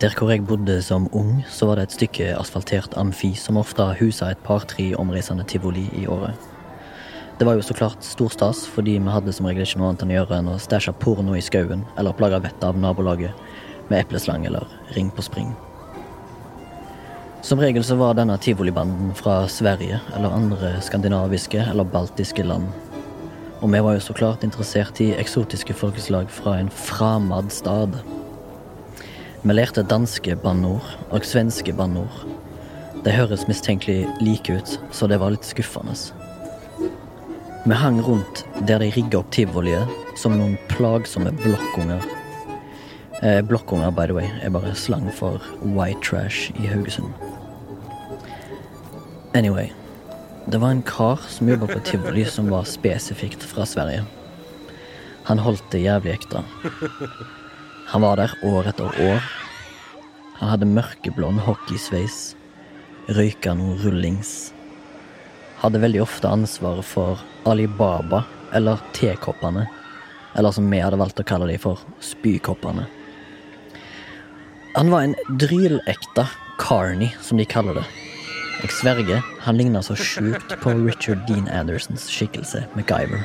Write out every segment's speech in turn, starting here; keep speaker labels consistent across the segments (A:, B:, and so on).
A: Der hvor jeg bodde som ung, så var det et stykke asfaltert amfi som ofte husa et par-tre omreisende tivoli i året. Det var jo så klart stor stas, fordi vi hadde som regel ikke noe annet enn å gjøre enn å stæsje porno i skauen eller plage vettet av nabolaget med epleslang eller ring på spring. Som regel så var denne tivolibanden fra Sverige eller andre skandinaviske eller baltiske land. Og vi var jo så klart interessert i eksotiske folkeslag fra en framad stad. Vi lærte danske banneord og svenske banneord. De høres mistenkelig like ut, så det var litt skuffende. Vi hang rundt der de rigga opp tivoliet som noen plagsomme blokkunger. Eh, blokkunger, by the way, er bare slang for white trash i Haugesund. Anyway. Det var en kar som jobba på tivoli som var spesifikt fra Sverige. Han holdt det jævlig ekte. Han var der år etter år. Han hadde mørkeblond hockeysveis, røyka noe rullings. Hadde veldig ofte ansvaret for Alibaba, eller tekoppene. Eller som vi hadde valgt å kalle de for spykoppene. Han var en drylekta Carney, som de kaller det. Jeg sverger, han ligna så sjukt på Richard Dean Andersons skikkelse, MacGyver.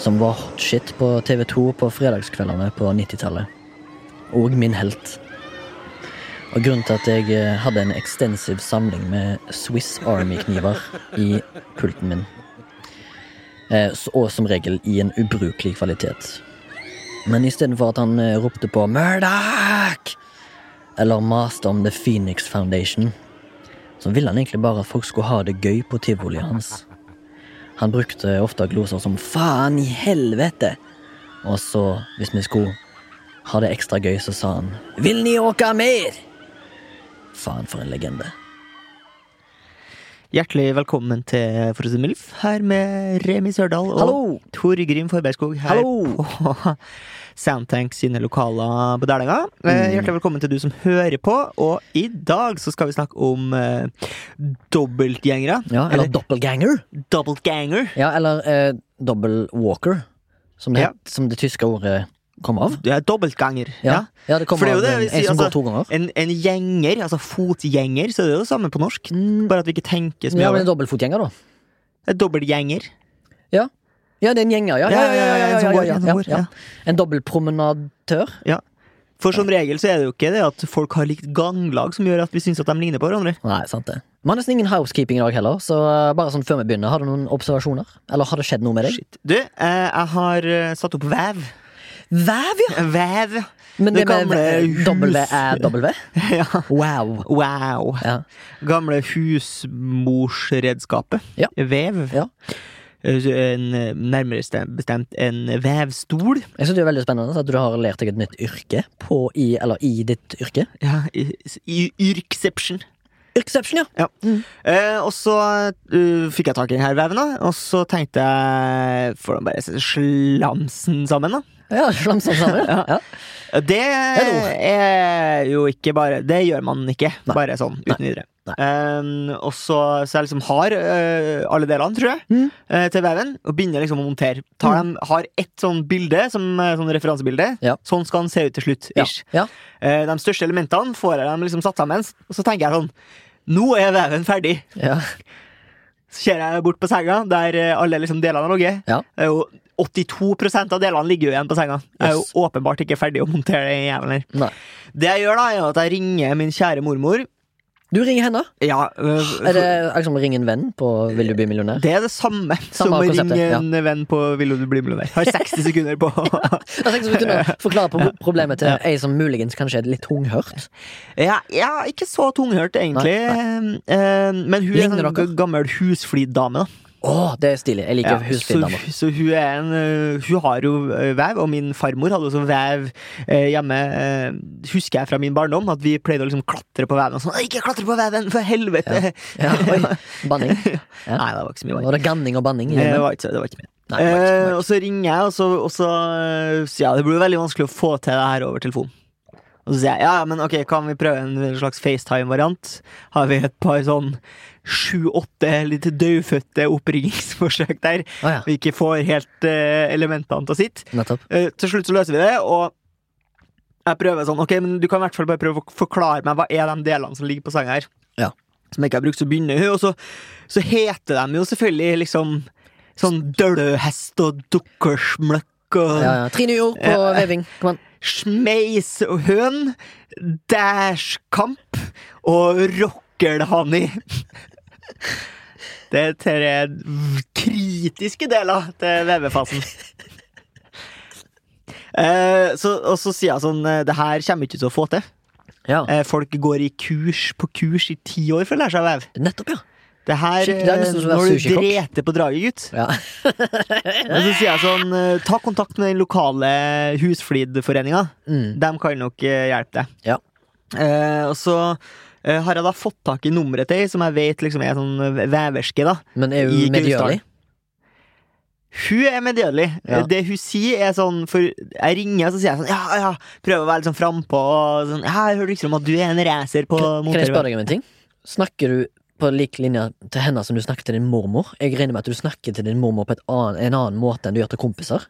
A: Som var hot shit på TV2 på fredagskveldene på 90-tallet. Og min helt. Og grunnen til at jeg eh, hadde en ekstensiv samling med Swiss Army-kniver i pulten min. Eh, Og som regel i en ubrukelig kvalitet. Men istedenfor at han eh, ropte på 'Murdoch!' eller maste om The Phoenix Foundation, så ville han egentlig bare at folk skulle ha det gøy på tivoliet hans. Han brukte ofte gloser som 'faen i helvete', og så, hvis vi skulle ha det ekstra gøy, så sa han 'vil ni åka mer'? Faen, for en legende.
B: Hjertelig velkommen til det mildt, her med Remi Sørdal og
A: Hallo!
B: Torgrim Forbergskog her
A: Hallo!
B: på Soundtank sine lokaler på Dælenga. Eh,
A: Mm.
B: Hjertelig velkommen til du som hører på, og i dag så skal vi snakke om eh, dobbeltgjengere.
A: Ja, eller doppelganger.
B: dobbeltganger.
A: Ja, eller eh, double walker, som det,
B: Ja.
A: som det tyske ordet kom av.
B: Ja, er dobbeltganger.
A: Ja,
B: Ja.
A: ja det kom
B: For det er
A: av
B: det
A: en, en som
B: altså,
A: går to ganger.
B: En, en gjenger, altså fotgjenger, så er det jo det samme på norsk. Bare at vi ikke tenker så mye
A: Ja, men en dobbeltfotgjenger, da.
B: En er Dobbeltgjenger.
A: Ja, det er en gjenger, ja. Ja, ja, ja, ja, ja, ja, ja, ja. ja.
B: For som regel så er det jo ikke det at folk har likt ganglag som gjør at vi syns at de ligner på hverandre.
A: Nei, sant det. Vi har nesten ingen housekeeping i dag heller, så uh, bare sånn før vi begynner, har du noen observasjoner? Eller har det skjedd noe med deg?
B: Shit. Du, eh, jeg har eh, satt opp vev.
A: Vev, ja!
B: Væv.
A: Men
B: Det
A: det, med
B: gamle
A: dobbel V er
B: ja.
A: Wow.
B: Wow.
A: Ja.
B: Gamle husmorsredskapet.
A: Ja.
B: Vev.
A: Ja.
B: Eh, En, eh, nærmere bestemt en vevstol.
A: Jeg synes det er veldig spennende at du har lært deg et nytt yrke på, i, eller i ditt yrke.
B: Ja, i, i Yrkception.
A: Yrkesception, ja.
B: Eh, og så uh, fikk jeg tak i denne veven, da. Og så tenkte jeg Får de bare slamsen sammen, da?
A: Ja, Slamsom sammen. Ja.
B: Det er jo ikke bare Det gjør man ikke,
A: Nei.
B: bare sånn uten
A: Nei.
B: videre. Um, og så, så jeg liksom har uh, alle delene, tror jeg,
A: Mm.
B: uh, til veven, og begynner liksom å montere. Tar dem, har ett sånn bilde, som eh, sånn referansebilde.
A: Ja.
B: Sånn skal den se ut til slutt.
A: Ja. Ja.
B: Uh, de største elementene får jeg dem liksom satt sammen, og så tenker jeg sånn Nå er veven ferdig.
A: Ja.
B: Så ser jeg bort på senga, der alle liksom delene har ligget.
A: Ja.
B: Det er jo 82% av delene ligger jo igjen på senga. Jeg er jo
A: Yes.
B: åpenbart ikke ferdig å montere den jævelen her. Det jeg gjør, da, er at jeg ringer min kjære mormor.
A: Du ringer henne.
B: Ja, øh,
A: Er det liksom ringe en venn på Vil du bli millionær?
B: det er det samme, som å ringe
A: ja.
B: en venn på Vil du bli millionær. Har 60 sekunder på
A: tenkte vi kunne forklare på problemet til ei som muligens kanskje er litt tunghørt.
B: ja, ja, ikke så tunghørt, egentlig.
A: Nei,
B: nei. men hun er en gammel husfliddame. da.
A: Å, det er stilig. Jeg liker
B: Ja,
A: ja,
B: så, så hun er en øh, Hun har jo øh, vev, og min farmor hadde også vev øh, hjemme. husker jeg fra min barndom, at vi pleide å liksom klatre på veven. Og sånn, ikke klatre på veven, for helvete!
A: Ja, oi. Banning. Ja.
B: Nei, det var ikke så mye.
A: Var det ganning og banning?
B: Det var ikke, det var ikke mye.
A: Nei, det var ikke
B: Eh, og så ringer jeg, og så, og så Ja, det blir veldig vanskelig å få til det her over telefon. Og så sier jeg ja, men ok, kan vi prøve en slags FaceTime-variant? Har vi et par sånn sju-åtte litt dødfødte oppringingsforsøk der?
A: Å ja,
B: Vi ikke får helt uh, elementene til å sitte. Eh, til slutt så løser vi det, og jeg prøver sånn Ok, men du kan i hvert fall bare prøve å forklare meg hva er de delene som ligger på senga her.
A: Ja.
B: Som jeg ikke har brukt, så begynner hun, og så, så heter de jo selvfølgelig liksom sånn døløhest og dukkersmløkk og
A: Ja, ja. Trine Jord på
B: Ja.
A: veving. Kom an.
B: Smeis og høn, dæsjkamp og rockelhoney. Det er tre kritiske deler til vevefasen. Eh, og så sier jeg sånn eh, Det her kommer ikke til å få til.
A: Ja,
B: Eh, folk går i kurs på kurs i ti år for å lære seg å veve.
A: nettopp, ja.
B: Det her
A: Shit, det er nesten som
B: Når du dreter på draget, gutt.
A: ja.
B: Og så sier jeg sånn eh, Ta kontakt med den lokale husflidforeninga.
A: Mm.
B: De kan nok eh, hjelpe deg.
A: Ja.
B: Eh, og så har jeg da fått tak i nummeret til som jeg vet liksom er sånn veverske, da.
A: Men er hun medgjørlig?
B: Hun er medgjørlig.
A: Ja.
B: Det hun sier, er sånn For jeg ringer, og så sier jeg sånn Ja, ja, prøver å være litt sånn frampå. Sånn, ja, jeg hører liksom om at du er en racer på
A: Kan jeg spørre deg om en ting? Snakker du på lik linje til henne som du snakker til din mormor? Jeg regner med at du snakker til din mormor på annen, en annen måte enn du gjør til kompiser?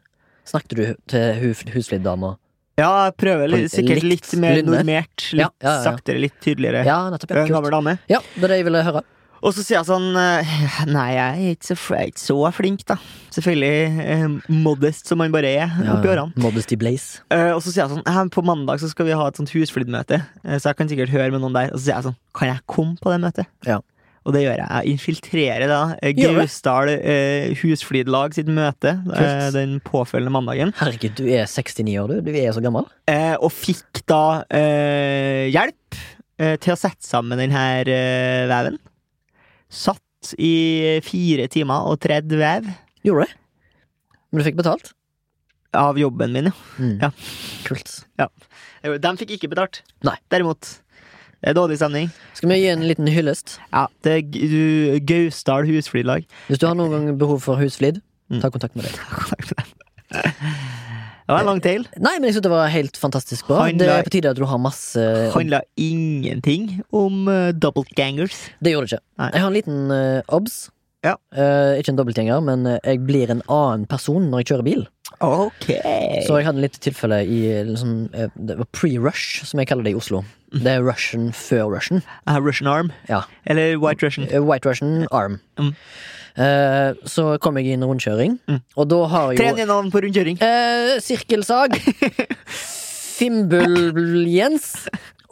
A: Snakket du til hu- husfliddama?
B: Ja, jeg prøver litt, sikkert
A: litt
B: litt mer
A: lynne.
B: normert. Litt
A: Ja, ja, ja.
B: saktere, litt tydeligere.
A: Ja, nettopp. Ja,
B: gammel dame.
A: ja, det er det jeg ville høre.
B: Og så sier jeg sånn eh, Nei, jeg er ikke så, jeg er ikke så flink, da. Selvfølgelig eh, modest som man bare er oppi årene.
A: Modesty Blaze.
B: Eh, og så sier jeg sånn «Eh, På mandag så skal vi ha et sånt husflidmøte, eh, så jeg kan sikkert høre med noen der. Og så sier jeg sånn Kan jeg komme på det møtet?
A: Ja.
B: Og det gjør jeg. Jeg infiltrerer da eh, Gausdal eh, husflidlag sitt møte eh, den påfølgende mandagen.
A: Herregud, du er 69 år, du. Du er så gammel.
B: Eh, og fikk da eh, hjelp eh, til å sette sammen den her eh, veven. Satt i fire timer og tredd vev
A: Gjorde du det? Men du fikk betalt?
B: av jobben min, ja.
A: Mm.
B: Ja.
A: Kult.
B: Ja. De fikk ikke betalt.
A: Nei.
B: Derimot. Det er dårlig stemning.
A: Skal vi gi en liten hyllest?
B: Ja, det du, Gausdal husflidlag.
A: Hvis du har noen gang behov for husflid,
B: Mm.
A: ta kontakt med deg.
B: Det var en lang tale.
A: Nei, men jeg synes det var helt fantastisk bra.
B: Handla,
A: Det er på tide at du har masse
B: Handla ingenting om uh, doublegangers.
A: Det gjorde det ikke.
B: Nei.
A: Jeg har en liten uh, obs.
B: Ja.
A: Eh, ikke en dobbeltgjenger, men eh, jeg blir en annen person når jeg kjører bil.
B: Ok.
A: Så jeg hadde litt tilfelle i liksom, Det var pre-rush, som jeg kaller det i Oslo. Det er Russian før Russian.
B: Uh, Russian arm.
A: Ja.
B: Eller White Russian.
A: Eh, White Russian arm.
B: Mm.
A: Eh, så kom jeg i en rundkjøring,
B: Mm.
A: og da har jo
B: Tren navn på rundkjøring.
A: Eh, sirkelsag. Fimbul-Jens.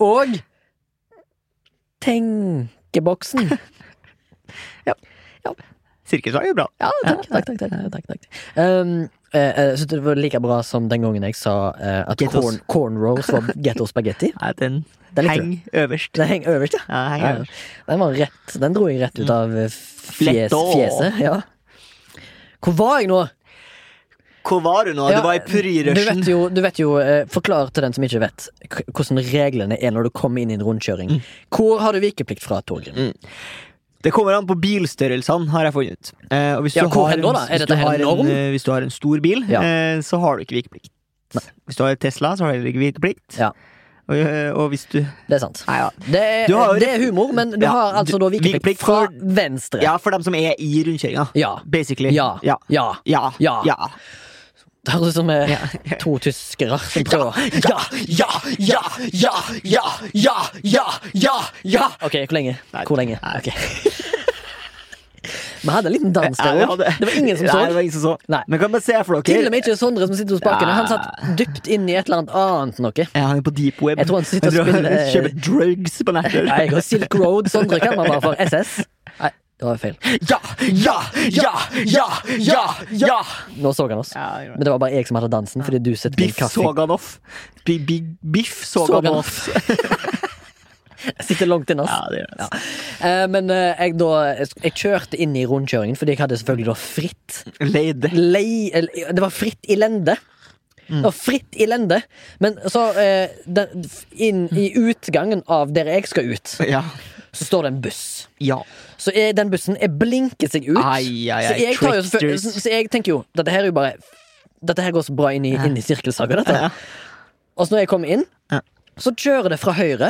A: Og Tenkeboksen.
B: Sirkelslag er bra.
A: Ja, takk, takk, takk, takk, takk, takk. Um, eh, eh, jeg synes det var like bra som den gangen jeg sa eh, at corn, cornrows var getto spagetti.
B: Nei, den
A: Den
B: henger øverst.
A: Den henger øverst, ja.
B: Ja,
A: Ja, ja.
B: øverst.
A: Den var rett Den dro jeg rett ut av eh, fjes, fjeset. Ja. Hvor var jeg nå?
B: Hvor var du nå?
A: Ja,
B: du var i
A: Du
B: Pryrushen.
A: vet du vet jo eh, Forklar til den som ikke vet hvordan reglene er når du kommer inn i en rundkjøring. Hvor har du vikeplikt fra, Torgrim?
B: Det kommer an på bilstørrelsene, har jeg funnet ut. Eh, hvis
A: Ja,
B: du har en-
A: da, da?
B: Hvis du
A: her
B: har
A: norm?
B: En, hvis du har en stor bil,
A: Ja.
B: eh, så har du ikke vikeplikt.
A: Nei.
B: Hvis du har Tesla, så har du ikke vikeplikt.
A: Ja.
B: Og, eh, og hvis du
A: Det er sant.
B: Nei, ja.
A: Det er,
B: har
A: det er humor, men du
B: Ja,
A: har altså da vikeplikt
B: vikeplikt
A: fra venstre.
B: ja, for dem som er i rundkjøringa.
A: Ja.
B: Basically.
A: Ja.
B: Ja.
A: Ja.
B: Ja.
A: Det høres ut som eh,
B: Ja.
A: to tyskere som prøver
B: Ja, ja, ja, ja, ja, ja, ja, ja, ja.
A: Ok, hvor lenge?
B: Nei.
A: Hvor lenge?
B: Nei.
A: Ok. Vi hadde en liten dans der òg. Det var ingen som så.
B: Nei, det var ingen som så.
A: Nei.
B: Men kan bare se for dere Til
A: og med ikke Sondre som sitter hos spakene. Han satt dypt inn i et eller annet annet noe.
B: Ja, han er på deep web.
A: Jeg tror han sitter og spiller-
B: Kjøper drugs på nettet.
A: Nei, jeg har Silk Road. Sondre kan man bare for SS. Det var feil.
B: Ja, ja, ja, ja, ja, ja.
A: Nå så han oss.
B: ja det.
A: Men det var bare jeg som hadde dansen, fordi du setter
B: Biff så han off. Bi- bi- Biff så
A: Så
B: han off.
A: Sitter langt inne,
B: Ja,
A: ass.
B: det gjør det. altså.
A: Eh, men eh, jeg, da, jeg kjørte inn i rundkjøringen, fordi jeg hadde selvfølgelig da fritt
B: Leide.
A: lei, Det var fritt i lende. Det var fritt i lende. Men så eh, den, inn i utgangen av der jeg skal ut,
B: Ja.
A: Så står det en buss.
B: ja.
A: Så jeg, den bussen jeg blinker seg ut.
B: Ai, ai,
A: så, jeg jo, så, så jeg tenker jo Dette her er jo bare Dette her går så bra inn i, inn i sirkelsaga, dette.
B: Ja.
A: Og så når jeg kommer inn,
B: Ja.
A: så kjører det fra høyre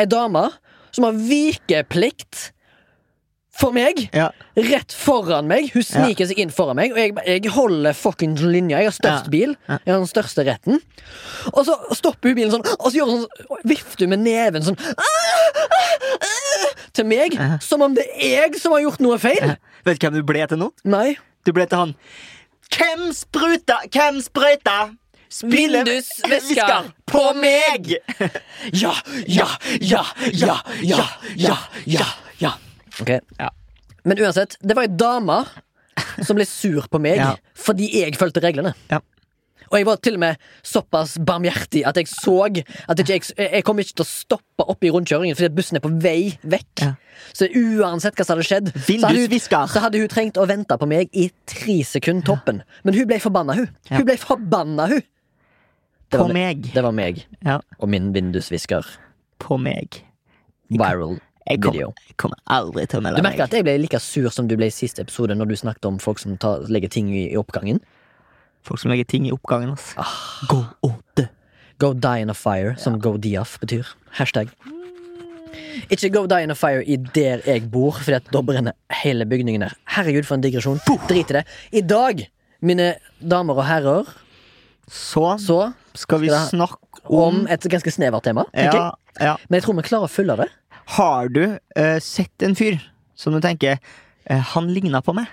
A: ei dame som har vikeplikt for meg.
B: Ja.
A: Rett foran meg. Hun sniker seg inn foran meg, og jeg, jeg holder fuckings linja. Jeg har størst bil. Jeg har den største retten. Og så stopper hun bilen sånn, og så gjør hun sånn, vifter hun med neven sånn «Ah, ah, ah», til meg. Som om det er jeg som har gjort noe feil.
B: Vet du hvem du ble til nå?
A: Nei.
B: Du ble til han Hvem spruta, hvem sprøyta?
A: Vindusvisker
B: på meg!
A: Ja, ja, ja, ja, ja, ja, ja, ja. Ok.
B: Ja.
A: Men uansett, det var ei dame som ble sur på meg
B: Ja.
A: fordi jeg fulgte reglene.
B: Ja.
A: Og jeg var til og med såpass barmhjertig at jeg så at ikke jeg, jeg kom ikke til å stoppe opp i rundkjøringen fordi bussen er på vei vekk.
B: Ja.
A: Så uansett hva som hadde skjedd, så hadde, hun,
B: Vindusvisker.
A: så hadde hun trengt å vente på meg i tre sekunder toppen. Men hun ble forbanna, hun.
B: Ja.
A: Hun ble forbanna, hun. Det
B: På
A: var
B: meg.
A: Det var meg
B: Ja,
A: og min vindusvisker.
B: på meg.
A: Viral
B: Jeg
A: kommer.
B: Jeg kommer aldri til å
A: Du merker at jeg ble like sur som du ble i siste episode når du snakket om folk som tar, legger ting i, i oppgangen.
B: Folk som legger ting i oppgangen. ass. Ah. Go dø.
A: Go die in a fire, som go diaf betyr. Hashtag. Ikke go die in a fire i der jeg bor, Fordi at da brenner hele bygningen der. Herregud, for en digresjon. Drit i det. I dag, mine damer og herrer,
B: Så
A: så
B: skal vi snakke
A: om
B: om
A: et ganske snevert tema.
B: ja, ja.
A: Men jeg tror vi klarer å fylle det.
B: Har du uh, sett en fyr som du tenker uh, Han ligna på meg?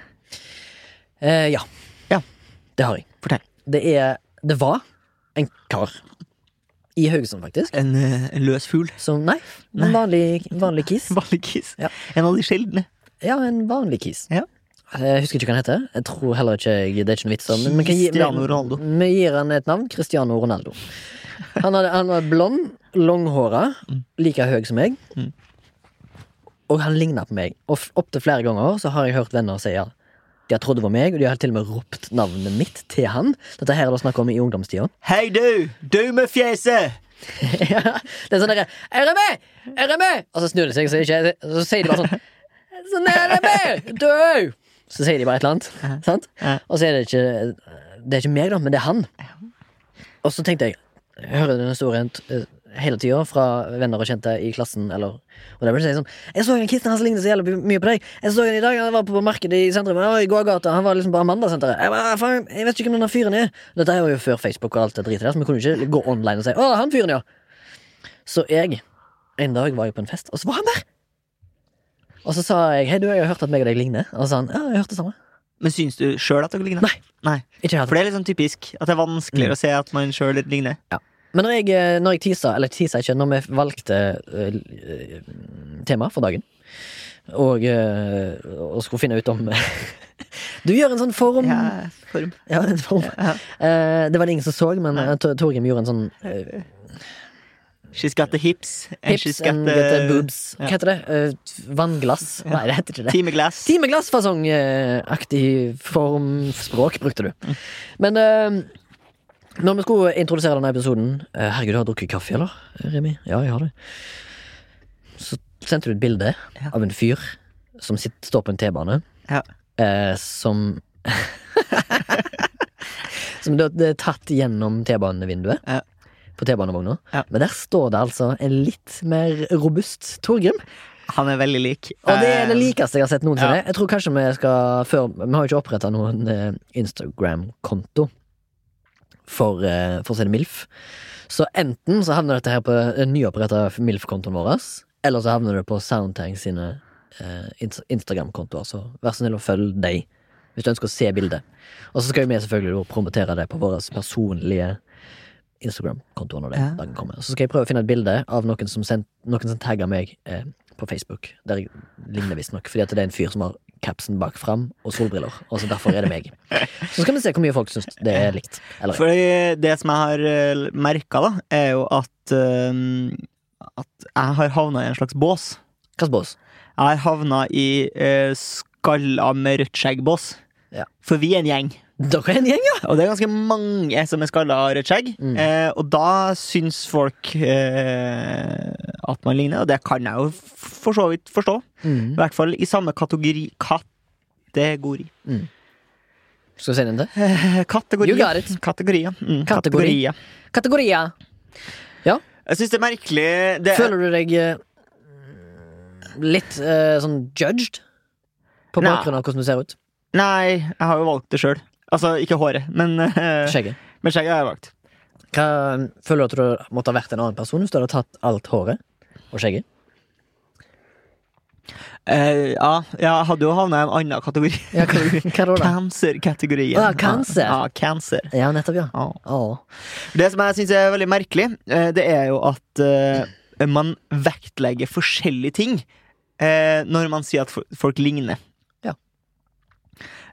A: Uh, ja.
B: Ja.
A: Det har jeg.
B: Fortell.
A: Det er Det var en kar. I Haugesund, faktisk.
B: En, en løs fugl?
A: Som, nei, en vanlig, vanlig kis.
B: Vanlig kiss.
A: Ja.
B: En av de sjeldne.
A: Ja, en vanlig kis.
B: Ja.
A: Jeg husker ikke hva han heter. Jeg tror heller ikke jeg, Det er ikke noe vits. Men gi-
B: Cristiano Ronaldo.
A: Vi gir han et navn. Cristiano Ronaldo. Han, hadde, han var blond, langhåra, like høy som meg.
B: Mm.
A: Og han ligna på meg. Og opptil flere ganger så har jeg hørt venner si ja. De har trodd det var meg, og de har til og med ropt navnet mitt til han. Dette her er det snakk om i ungdomstida.
B: Hei, du! Du med fjeset!
A: Ja, det er sånn derre Er det meg? Er det meg? Og så snur de seg, så, ikke, så sier de bare sånn Sånn er det meg! Du! Så sier de bare et eller annet. Sant?
B: Ja.
A: Og så er det ikke Det er ikke meg, da, men det er han. Og så tenkte jeg hører den historien hele tida fra venner og kjente i klassen. Eller Og det blir sånn Jeg så en kisten hans lignet så jævlig mye på deg. Jeg så en i dag, han var på markedet i sentrum. Å, I gågata. Han var liksom på Amanda-senteret. Jeg, bare, jeg vet ikke hvem denne fyren er. Dette er jo før Facebook og alt det dritet der, så vi kunne ikke gå online og si Å, han fyren, ja. Så jeg En dag var jeg på en fest, og så var han der! Og så sa jeg hei, du, jeg har hørt at meg og deg ligner. Og så sa han ja, jeg har hørt det samme.
B: Men syns du sjøl at dere ligner?
A: Nei.
B: Nei. For det er sånn typisk at det er vanskeligere å se at man sjøl ligner.
A: Men når jeg, eh, når jeg tisa, eller tisa ikke, når vi valgte eh, tema for dagen, og, uh, og skulle finne ut om Du gjør en sånn form
B: Ja, form.
A: Ja, en form.
B: Ja.
A: Uh, det var det ingen som så, men uh, Torgrim gjorde en sånn uh,
B: She's got the hips. And she's
A: hips
B: got
A: and
B: the
A: the boobs. Hva heter det? Vannglass? Nei, det heter ikke det.
B: Timeglass.
A: Timeglassfasongaktig formspråk brukte du.
B: Mm.
A: Men når vi skulle introdusere denne episoden eh, Herregud, du har drukket kaffe, eller? Remi? Ja, jeg har det. Så sendte du et bilde
B: Ja.
A: av en fyr som sitter, står på en T-bane,
B: Ja.
A: eh, som Som det er tatt gjennom T-banevinduet.
B: Ja.
A: På T-banevogna.
B: Ja.
A: Men der står det altså en litt mer robust Torgrim.
B: Han er veldig lik.
A: Og det er det
B: Eh,
A: likeste jeg har sett noensinne.
B: ja.
A: Jeg tror kanskje vi skal før, Vi har jo ikke oppretta noen eh, Instagram-konto for, eh, for å si det MILF. Så enten så havner dette her på den nyoppretta MILF-kontoen vår, eller så havner det på Soundtang sine eh, Instagram-kontoer. Så vær så snill og følg dem hvis du ønsker å se bildet. Og så skal vi selvfølgelig promotere det på våre personlige Instagram-kontoer når
B: Ja.
A: dagen kommer. Så skal jeg prøve å finne et bilde av noen som, sendt, noen som tagger meg eh, på Facebook. Der jeg ligner visstnok, fordi at det er en fyr som har capsen bak fram og solbriller. Og så derfor er det meg. Så skal vi se hvor mye folk syns det er likt. Eller
B: Fordi det som jeg har merka, da, er jo at uh, at jeg har havna i en slags bås.
A: Hvilken bås?
B: Jeg har havna i uh, skalla med rødt skjegg-bås.
A: Ja.
B: For vi er en gjeng.
A: Dere er en gjeng, ja!
B: Og det er ganske mange som er skalla av rødt skjegg.
A: Mm.
B: Eh, og da syns folk eh, at man ligner, og det kan jeg jo for så vidt forstå. I
A: Mm.
B: hvert fall i samme kategori. Kategori.
A: Skal vi si den til?
B: Eh, kategori.
A: You got it.
B: Kategorier. Mm,
A: Kategori.
B: kategorier.
A: Kategorier.
B: Jeg syns det er merkelig det,
A: Føler du deg eh, litt eh, sånn judged? På bakgrunn av hvordan du ser ut?
B: Nei, jeg har jo valgt det sjøl. Altså, ikke håret, men, uh,
A: Skjegget.
B: men skjegget har jeg valgt.
A: Hva, føler du at du måtte ha vært en annen person hvis du hadde tatt alt håret og skjegget?
B: Uh, ja, jeg hadde jo havna i en annen kategori.
A: Ja?
B: Cancer-kategorien.
A: Å, cancer.
B: Ja, cancer.
A: Ja, nettopp, ja.
B: Ah.
A: Ah.
B: Det som jeg syns er veldig merkelig, eh, det er jo at uh, man vektlegger forskjellige ting uh, når man sier at folk ligner.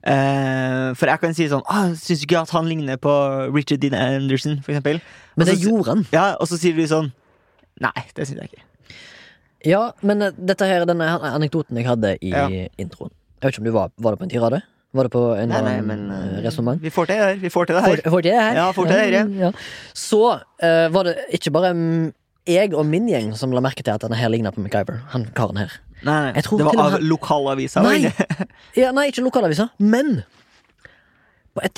B: Eh, for jeg kan si sånn ah, Syns du ikke at han ligner på Richard Dean Anderson, for eksempel?
A: Men det gjorde han.
B: Ja, og så sier du sånn Nei, det syns jeg ikke.
A: Ja, men eh, dette her, denne anekdoten jeg hadde i
B: Ja.
A: introen Jeg vet ikke om du var, var det på en tirade? Var det på en
B: Nei, nei, men
A: eh, resonnement?
B: Vi får til det her. Vi får til det her.
A: Får, får det her?
B: Ja, får det her, ja.
A: ja. Så uh, var det ikke bare mm, jeg og min gjeng som la merke til at denne her ligna på MacGyver. Han karen her.
B: Nei, nei, det var av lokalavisa.
A: Nei. Ja, nei, ikke lokalavisa, men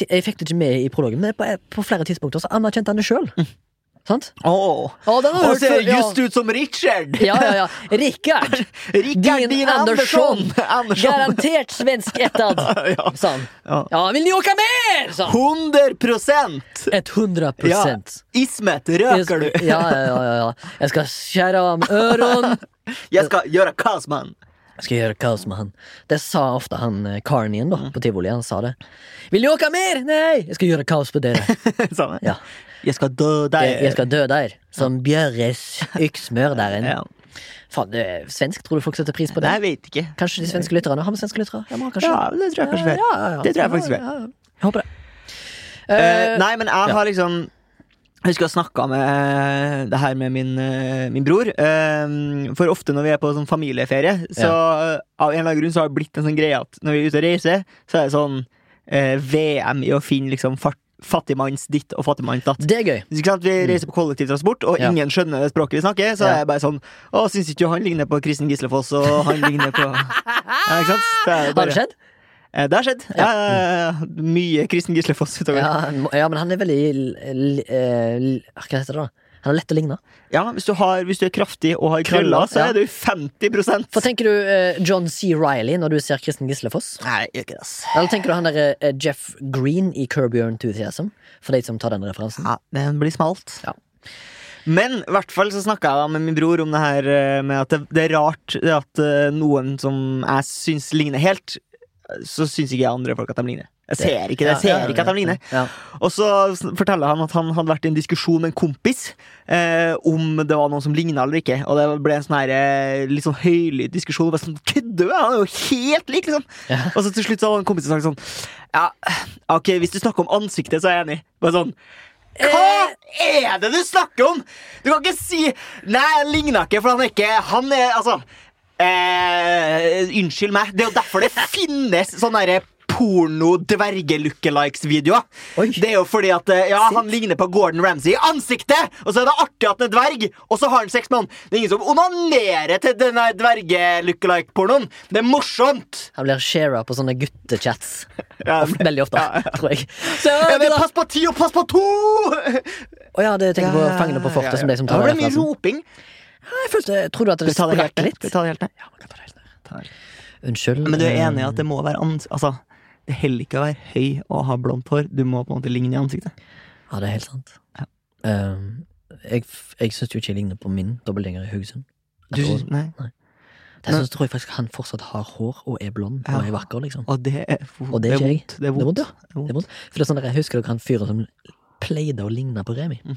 A: Jeg fikk det ikke med i prologen, men på, på flere tidspunkter så anerkjente han det sjøl. Sant? Har jeg
B: Og ser
A: ja.
B: just ut som Richard!
A: Ja, ja, ja.
B: Richard!
A: Richard
B: Dean
A: Andersson!
B: Andersson!
A: Garantert svensk ettad,
B: Ja.
A: sa han.
B: Ja.
A: Ja, vill ni åka mer? sa han.
B: 100 prosent!
A: 100
B: Ja. Ismet, røker du?
A: Ja, ja, ja, ja, skal Jag ska skära av öron.
B: Jeg skal gjøre Kazman.
A: Jag ska göra kaos med han. Det sa ofta han eh, Carnien
B: Mm.
A: på tivoli. Han sa det. Vill ni åka mer? Nej! Jag ska göra kaos på dere. Ja.
B: Jeg skal dø der.
A: Jag, jag ska döda er. Som Björres yxmördaren.
B: Ja.
A: Faen, det svensk. Tror du folk setter pris på det?
B: Nei, jeg vet ikke.
A: Kanskje de svenske lytterne har med svenske lyttere? Ja.
B: Det tror jeg kanskje
A: ja.
B: Det tror jeg faktisk
A: ja. Jeg håper det.
B: Uh,
A: Eh,
B: nei, men jeg har liksom Jeg husker jeg snakka med det her med min, eh, min bror. Eh, for ofte når vi er på sånn familieferie, så ja. av en eller annen grunn så har det blitt en sånn greie at når vi er ute og reiser, så er det sånn eh, VM i å finne liksom fart, fattigmanns ditt og fattigmanns datt.
A: det er gøy.
B: Vi reiser på kollektivtransport, og
A: Ja.
B: ingen skjønner det språket vi snakker. Så
A: Ja.
B: er jeg bare sånn Å, syns ikke han ligner på Kristin Gislefoss, og han ligner på ja, Ikke sant? Det er
A: Har det skjedd?
B: Eh, Det har skjedd. Ja. ja. Mye Kristin Gislefoss utover. Ja.
A: Ja, men han er veldig eh, Hva heter det da? Han er lett å ligne.
B: hvis, du har, hvis du er kraftig og har krøller, så
A: ja.
B: er du 50%
A: For tenker du eh, John C. Riley når du ser Kristen Gislefoss?
B: Nei, gjør ikke det, ass.
A: Eller tenker du han der eh, Jeff Green i Curb Your Enthusiasm? For de som tar den referansen.
B: Ja, den blir smalt.
A: Ja.
B: Men i hvert fall så snakka jeg da med min bror om det her eh, med at det, det er rart at eh, noen som jeg syns ligner helt, så syns ikke jeg andre folk at de ligner. Jeg ser ikke det. Jeg ser ikke at de ligner. Og så forteller han at han hadde vært i en diskusjon med en kompis eh, om det var noen som ligna eller ikke. Og det ble en sånn her eh, litt sånn høylytt diskusjon. Bare sånn, Kødder du? Han er jo helt lik, liksom! Og så til slutt så hadde en kompis sagt sånn Ja, ok, hvis du snakker om ansiktet, så er jeg enig. Bare sånn hva er det du snakker om?! Du kan ikke si Nei, han ligner ikke, for han er ikke Han er altså eh, Unnskyld meg. Det er jo derfor det finnes sånne derre porno-dverge-lookalikes-videoer. Det er jo fordi at eh, Ja, han ligner på Gordon Ramsay i ansiktet! Og så er det artig at han er dverg, og så har han sex med han. Det er ingen som onanerer til denne dverge-lookalike-pornoen. Det er morsomt!
A: Han blir shara på sånne guttechats.
B: Ja,
A: Ofte, veldig ofte,
B: Ja, ja.
A: tror jeg. Så,
B: Ja, men pass på ti og pass på to!
A: Å ja, det tenker på Fangene på fortet, som de som tar
B: ja, det ble mye roping.
A: Jeg følte, tror du at det sprakk litt?
B: Vi tar det helt ned.
A: Ja, man kan ta det helt ned. Unnskyld.
B: Men du er
A: eh,
B: enig i at det må være ans... Altså, det heller ikke å være høy og ha blondt hår. Du må på en måte ligne i ansiktet.
A: Ja, det er helt sant.
B: Ja.
A: Um, jeg jeg syns jo ikke jeg ligner på min dobbeltgjenger i Haugesund.
B: Du,
A: Jeg synes
B: nei.
A: Dessuten tror jeg faktisk han fortsatt har hår og er blond
B: Ja.
A: og er vakker, liksom.
B: Og det er,
A: Og det er jeg.
B: vondt. Det er vondt. Det er vondt.
A: Det er vondt. For det er sånn der, jeg husker dere han fyren som pleide å ligne på Remi.
B: Mm.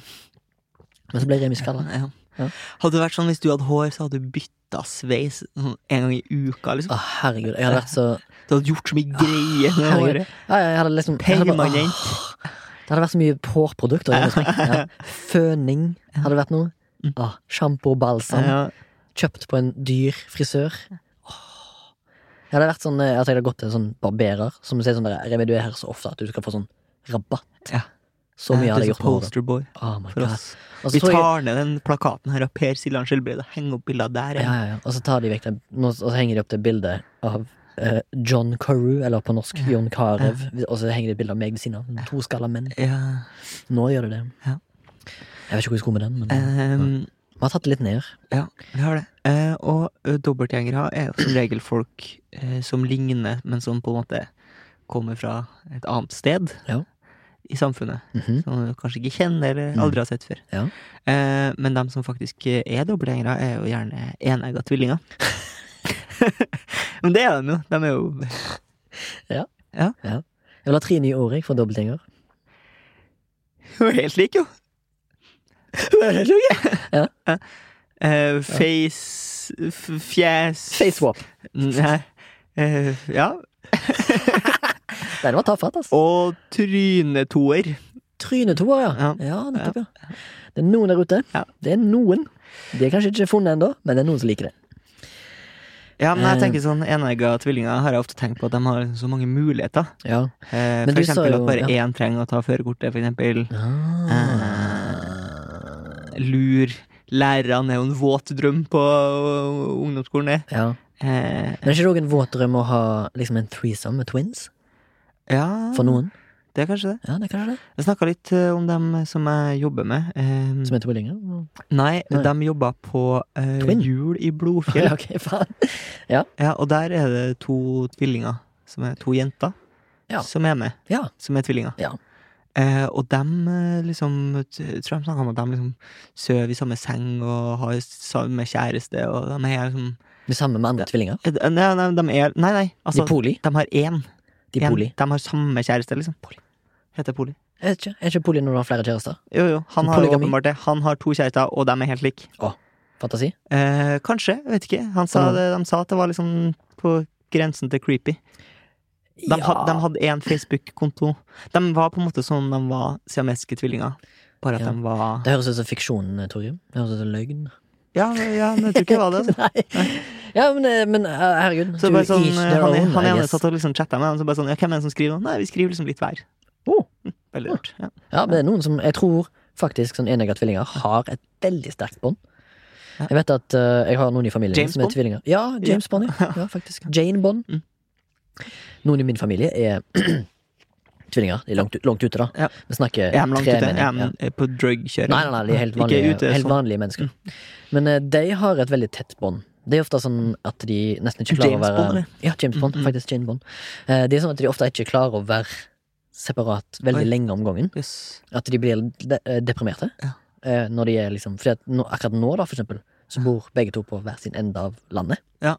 A: Men så ble Remi skalla.
B: Ja.
A: Ja.
B: Hadde det vært sånn hvis du hadde hår, så hadde du bytta sveis sånn en gang i uka.
A: Å,
B: Liksom.
A: herregud. Jeg hadde vært så
B: Du hadde gjort så mye greier
A: herregud. Ja, jeg hadde liksom jeg hadde bare-
B: Permanent.
A: åh, Det hadde vært så mye hårprodukter hjemme hos meg. Ja. Føning hadde vært noe. Ah, Sjampo og balsam.
B: Ja.
A: Kjøpt på en dyr frisør. Jeg hadde vært sånn eh, jeg hadde gått til en sånn barberer som sier sånn der du er her så ofte at du skal få sånn rabatt.
B: Ja.
A: Så mye hadde jeg
B: er
A: gjort håret.
B: Posterboy
A: Oh
B: for
A: god.
B: oss.
A: Også
B: Vi tar ned den plakaten her av Per Siljan Skjelbreid og henger opp bilder der.
A: Ja, ja, ja. Og så tar de vekk det Og så henger de opp det bildet av uh, John Carew, eller på norsk John Carew, og så henger det et bilde av meg ved siden av. To skalla menn.
B: Ja.
A: Nå gjør det det.
B: Ja.
A: Jeg vet ikke hvor vi skulle med den, men
B: Ehm,
A: vi har tatt det litt ned.
B: ja, vi har det. Eh, og uh, dobbeltgjengere er jo som regel folk eh, som ligner, men som på en måte kommer fra et annet sted
A: Ja.
B: I samfunnet.
A: Mhm.
B: Som du kanskje ikke kjenner eller
A: Mm.
B: aldri har sett før.
A: Ja.
B: Eh, men de som faktisk er dobbeltgjengere, er jo gjerne enegga tvillinger. men det er de jo. De er jo Ja
A: Jeg vil ha tre nye ord for dobbeltgjenger.
B: er helt like, jo.
A: Hun er Ja.
B: Eh, face f Fjes
A: Facewap.
B: Nei. Uh, ja.
A: Det var tafatt, altså.
B: Og trynetoer.
A: Trynetoer, ja.
B: Ja.
A: Ja, nettopp, ja. Det er noen der ute.
B: Ja.
A: Det er noen. De er kanskje ikke funnet ennå, men det er noen som liker det.
B: Ja, men jeg
A: Eh.
B: tenker sånn enegga tvillinger har jeg ofte tenkt på at de har så mange muligheter.
A: Ja.
B: Eh,
A: Men
B: for eksempel
A: jo-
B: at bare
A: ja.
B: én trenger å ta førerkortet, for eksempel.
A: Ah.
B: Lur. Lærerne er jo en våt drøm på ungdomsskolen, det.
A: Ja.
B: Eh,
A: Men er ikke det òg en våt drøm å ha liksom en threesome med twins?
B: Ja,
A: For noen?
B: det er kanskje det.
A: Ja, det er kanskje det.
B: Jeg snakka litt eh, om dem som jeg jobber med. Eh,
A: Som er tvillinger?
B: nei,
A: Nei.
B: de jobba på eh,
A: Twin?
B: Jul i Blodfjell.
A: Ja, ok, faen.
B: Ja, og der er det to tvillinger, som er to jenter,
A: Ja.
B: som er med.
A: Ja.
B: Som er tvillinger.
A: Ja.
B: Eh, og dem eh, liksom t- Tror de snakka om at de liksom sover i samme seng og har samme kjæreste, og de er liksom
A: Det samme med andre tvillinger?
B: eh, Nei, nei, de er Nei, nei. Altså,
A: Dipoli?
B: de har én.
A: Dipoli?
B: poli. De har samme kjæreste, liksom. Poli. Heter poli.
A: Jeg vet ikke. Er ikke poli når du har flere kjærester?
B: Jo, jo. Han har
A: polygami?
B: åpenbart det. Han har to kjærester, og de er helt like.
A: Fantasi?
B: Eh, kanskje. Jeg vet ikke. Han sa det, de sa at det var liksom på grensen til creepy. De, had, de hadde én Facebook-konto. De var på en måte sånn de var siameske tvillinger. Bare at
A: Ja.
B: de var
A: Det høres ut som fiksjon, Torgrim. Det høres ut som løgn.
B: Ja, ja, men jeg tror ikke det var det. Altså.
A: Ja, men, eh, men eh, herregud.
B: Så bare sånn, han,
A: own,
B: han ene satt og liksom chatta med ham, så bare sånn Ja, hvem er det som skriver? Nei, vi skriver liksom litt hver.
A: Oh.
B: Veldig rart. Ja.
A: Ja, men det er noen som Jeg tror faktisk sånn enegga tvillinger har et veldig sterkt bånd. Jeg vet at uh, jeg har noen i familien
B: James
A: som er
B: Bond?
A: tvillinger. Ja, James Bond, ja. ja faktisk. Jane Bond.
B: Mm.
A: Noen i min familie er tvillinger. De er langt, langt ute, da.
B: Ja.
A: Vi snakker
B: Er de langt ute?
A: tremenning,
B: Er de på drugkjøring?
A: Nei, nei, nei, de er helt vanlige,
B: ute,
A: helt vanlige mennesker. Men eh, de har et veldig tett bånd. Det er ofte sånn at de nesten ikke klarer
B: James
A: å være
B: Bond, eller?
A: Ja, James Bond.
B: Mm, -hmm.
A: Faktisk James Bond. Eh, Det er sånn at de ofte ikke klarer å være separat veldig
B: Oi.
A: lenge om gangen.
B: Yes.
A: At de blir de eh, deprimerte.
B: Ja.
A: Når de er liksom Fordi at nå, akkurat nå, da, for eksempel, så bor begge to på hver sin ende av landet.
B: Ja.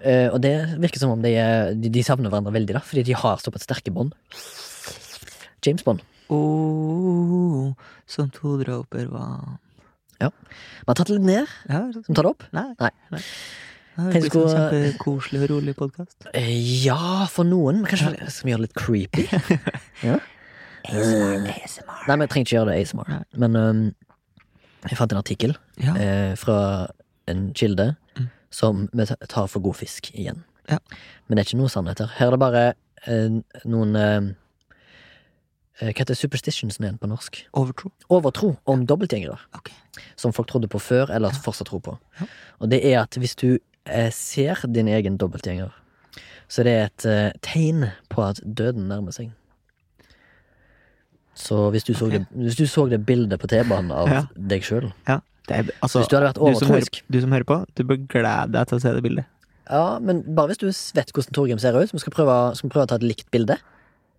A: Eh, og det virker som om de, er- de, de savner hverandre veldig, da, fordi de har såpass sterke bånd. James Bond.
B: Oh, som to dråper vann
A: Vi har tatt det litt ned.
B: Ja,
A: Som tar det opp?
B: nei.
A: Nei.
B: nei. Det blir en
A: koselig
B: kjempekoselig og rolig podkast.
A: Eh, Ja, for noen. Men kanskje skal vi gjøre det litt creepy? ja. Nei, men jeg trenger ikke gjøre det ASMR.
B: Nei.
A: Men um, jeg fant en artikkel
B: Ja.
A: eh, fra en kilde. Som vi tar for god fisk igjen.
B: Ja.
A: Men det er ikke noen sannheter. Her er det bare eh, noen eh, eh, Hva heter superstitionsen igjen på norsk?
B: Overtro.
A: Overtro om dobbeltgjengere.
B: Okay.
A: Som folk trodde på før, eller fortsatt tror på.
B: Ja.
A: Og det er at hvis du eh, ser din egen dobbeltgjenger, så det er det et eh, tegn på at døden nærmer seg. Så hvis du, så, det, hvis du så det bildet på T-banen av
B: Ja.
A: deg sjøl
B: Ja. Er, altså,
A: Hvis du hadde vært
B: du,
A: overtroisk
B: du som hører på, du bør glede deg til å se det bildet.
A: Ja, men bare hvis du vet hvordan Torgrim ser ut. Vi skal prøve, skal vi prøve å ta et likt bilde.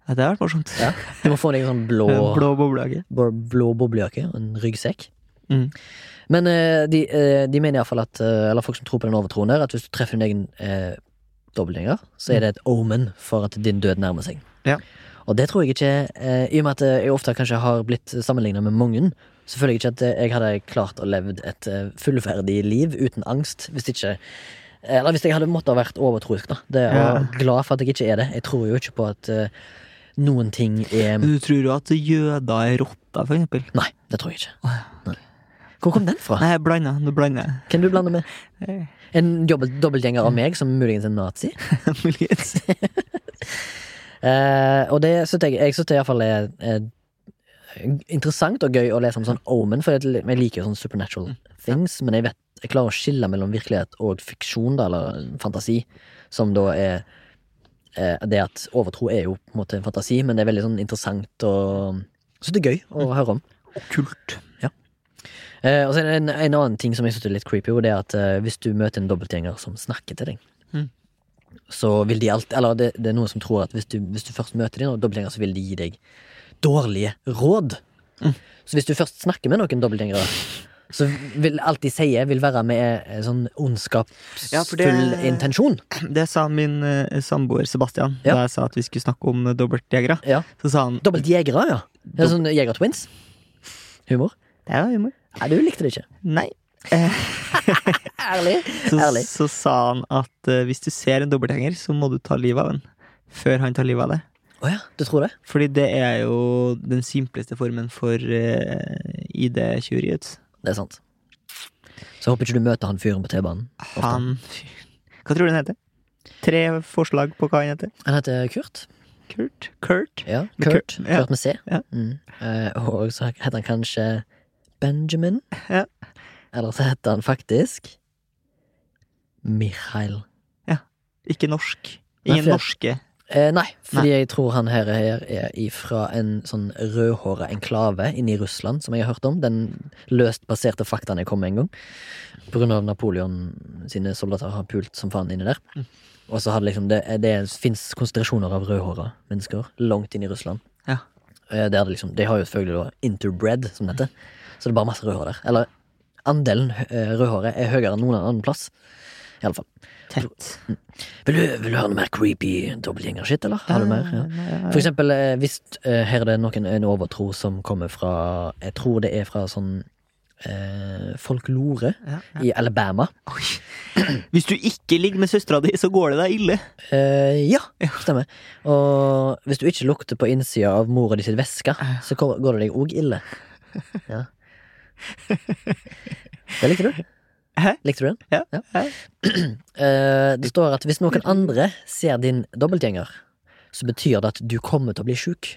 B: Ja, det har vært morsomt.
A: Ja. Du må få deg en sånn blå,
B: Blå boblejakke.
A: blå, blå boblejakke og en ryggsekk.
B: Mm.
A: Men eh, de, eh, de mener iallfall at eh, Eller folk som tror på den overtroen der, at hvis du treffer din egen eh, dobbeltgjenger, så er det et omen for at din død nærmer seg.
B: Ja.
A: Og det tror jeg ikke eh, I og med at jeg ofte kanskje har blitt sammenligna med mange, så føler jeg ikke at eh, jeg hadde klart å leve et fullferdig fullverdig liv uten angst hvis ikke Eller hvis jeg hadde måttet ha vært overtroisk, da. Det er
B: Ja.
A: glad for at jeg ikke er det. Jeg tror jo ikke på at eh, noen ting er
B: du tror jo at jøder er rotter, for eksempel?
A: Nei, det tror jeg ikke. Nei. Hvor kom den fra?
B: Nei, jeg blanda. Nå blander jeg.
A: Hvem du blander med?
B: Eh,
A: En dobbelt, dobbeltgjenger av meg, som muligens en nazi?
B: Muligens.
A: uh, og det synes jeg, jeg synes det iallfall er, er interessant og gøy å lese om sånn Omen, for jeg, liker jo sånn supernatural things, men jeg vet jeg klarer å skille mellom virkelighet og fiksjon, da, eller fantasi, som da er eh, det at overtro er jo på en måte en fantasi, men det er veldig sånn interessant og Så det er gøy å høre om.
B: Kult.
A: Eh, og så er det en, en annen ting som jeg synes er litt creepy, og det er at eh, hvis du møter en dobbeltgjenger som snakker til deg,
B: Mm.
A: så vil de alltid Eller det, det er noen som tror at hvis du, hvis du først møter din dobbeltgjenger, så vil de gi deg dårlige råd.
B: Mm.
A: Så hvis du først snakker med noen dobbeltgjengere, så vil alt de sier, vil være med eh, sånn ondskapsfull
B: Ja, det-
A: intensjon.
B: Det sa min uh, samboer Sebastian
A: Ja.
B: da jeg sa at vi skulle snakke om eh, dobbeltjegere.
A: Ja.
B: Så sa han
A: Dobbeltjegere, ja. Det er sånn jegertwins. Humor.
B: Det er humor.
A: Nei, du likte det ikke.
B: Nei.
A: Ærlig.
B: Så,
A: Ærlig.
B: så sa han at uh, hvis du ser en dobbeltgjenger, så må du ta livet av den. Før han tar livet av deg.
A: Å ja, du tror det?
B: Fordi det er jo den simpleste formen for uh, ID-tjuveriet.
A: Det er sant. Så jeg håper ikke du møter han fyren på T-banen. Han
B: Han Hva tror du han heter? Tre forslag på hva han heter.
A: Han heter Kurt.
B: Kurt? Kurt?
A: Ja, Kurt.
B: Kurt, ja.
A: Kurt med C.
B: Ja.
A: Mm. Uh, og så heter han kanskje Benjamin.
B: Ja.
A: Eller så heter han faktisk Michael.
B: Ikke norsk.
A: Nei,
B: Ingen
A: jeg-
B: norske.
A: Eh, nei, fordi jeg tror han her er, er ifra en sånn rødhåra enklave inne i Russland, som jeg har hørt om. Den løst baserte faktaen jeg kom med en gang. På grunn av Napoleon sine soldater har pult som faen inni der.
B: Mm.
A: Og så hadde liksom det, det fins konsentrasjoner av rødhåra mennesker langt inn i Russland.
B: Ja.
A: Eh, Der det liksom, de har jo selvfølgelig da interbred, som det heter. Så det er bare masse rødhår der. Eller andelen eh, rødhåret er høyere enn noen annen plass. I alle fall.
B: Tett.
A: Vil du, vil du høre noe mer creepy dobbeltgjengerskitt, eller? Har du mer? Ja. For eksempel, eh, hvis eh, her er det noen, en overtro som kommer fra Jeg tror det er fra sånn eh, folklore
B: Ja, ja.
A: i Alabama.
B: Oi. Hvis du ikke ligger med søstera di, så går det deg ille.
A: Eh, ja, stemmer. Og hvis du ikke lukter på innsida av mora di sitt veske, så går går det deg òg ille. Ja. Det likte du?
B: Hæ?
A: Likte du den?
B: Ja. Ja.
A: Eh, det står at hvis noen andre ser din dobbeltgjenger, så betyr det at du kommer til å bli sjuk.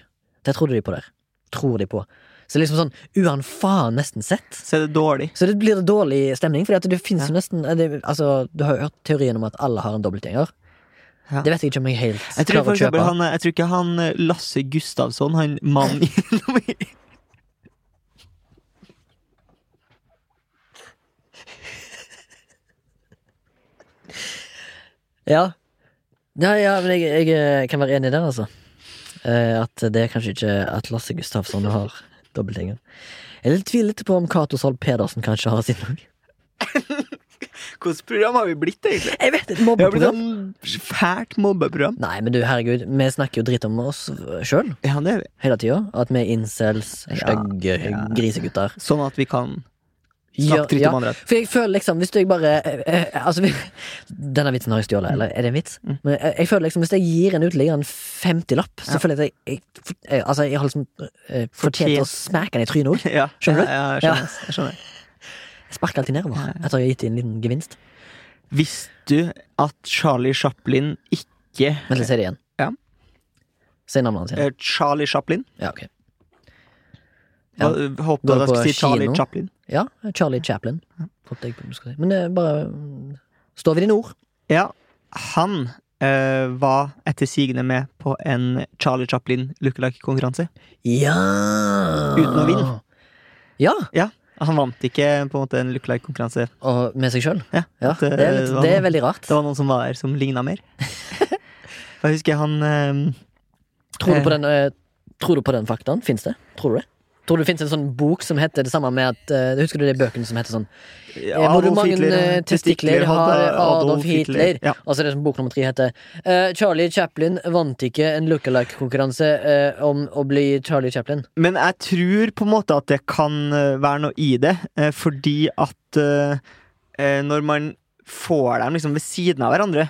A: Det trodde de på der. Tror de på. Så liksom sånn uan faen nesten sett.
B: Så det dårlig.
A: Så det blir dårlig stemning, Fordi at det finnes
B: Ja.
A: jo nesten eh, det, Altså, Du har jo hørt teorien om at alle har en dobbeltgjenger.
B: Ja.
A: Det vet jeg ikke om jeg helt
B: Jeg
A: klarer å kjøpe.
B: han, jeg tror ikke han eh, Lasse Gustavsson, han mannen
A: Ja. ja, ja, men jeg, jeg eh, kan være enig der, altså. Eh, At det er kanskje ikke at Lasse Gustafsson har dobbeltgjenger. Jeg tviler litt på om Cato Zahl Pedersen kanskje har sin òg.
B: Hvilket program har vi blitt, egentlig?
A: Jeg vet, et mobbeprogram.
B: sånn fælt mobbeprogram.
A: Nei, men du, herregud, vi snakker jo dritt om oss sjøl
B: Ja, det er vi.
A: hele tida. At vi er incels,
B: Ja, ja.
A: grisegutter.
B: Sånn at vi kan
A: Ja,
B: dritt
A: ja.
B: om andre.
A: For jeg føler liksom, hvis jeg bare eh, eh, Altså, Denne vitsen har jeg stjålet, eller er det en vits?
B: Mm.
A: Men jeg, jeg føler liksom, hvis jeg gir en uteligger en 50-lapp, så
B: Ja.
A: føler jeg at jeg, jeg, jeg Altså, jeg har liksom eh, fortjent å smake den i trynet òg.
B: Ja,
A: Skjønner du?
B: Ja, ja, jeg skjønner. Jeg skjønner.
A: Jeg sparker alltid nedover
B: Ja.
A: etter å ha gitt dem en liten gevinst.
B: Visste du at Charlie Chaplin ikke
A: Men litt, si det igjen.
B: Ja.
A: Si navnet hans igjen.
B: eh, Charlie Chaplin?
A: Ja, ok. Ja.
B: Håpet jeg skulle si Charlie
A: kino?
B: Chaplin.
A: Ja, Charlie Chaplin. Men det er bare mm, Står vi dine ord.
B: Ja, han eh, var etter sigende med på en Charlie Chaplin lookalike-konkurranse.
A: Ja!
B: Uten å vinne.
A: Ja!
B: Han vant ikke på en måte en lookalike-konkurranse.
A: Med seg sjøl.
B: Ja,
A: Ja,
B: det,
A: det er, litt,
B: var
A: det er veldig rart.
B: Det var noen som var der som ligna mer. Jeg husker han eh,
A: Tror du på
B: Eh.
A: den, eh, tror du på den faktaen? Fins det? Tror du det? Tror du det fins en sånn bok som heter det samme med at uh, Husker du de bøkene som heter sånn ja, Hvor
B: Adolf
A: mange
B: Hitler,
A: eh, testikler har Adolf Hitler?
B: Ja.
A: Altså det som bok nummer tre heter Uh, Charlie Chaplin vant ikke en lookalike-konkurranse uh, om å bli Charlie Chaplin.
B: Men jeg tror på en måte at det kan eh, være noe i det, eh, fordi at eh, eh, når man får dem liksom ved siden av hverandre,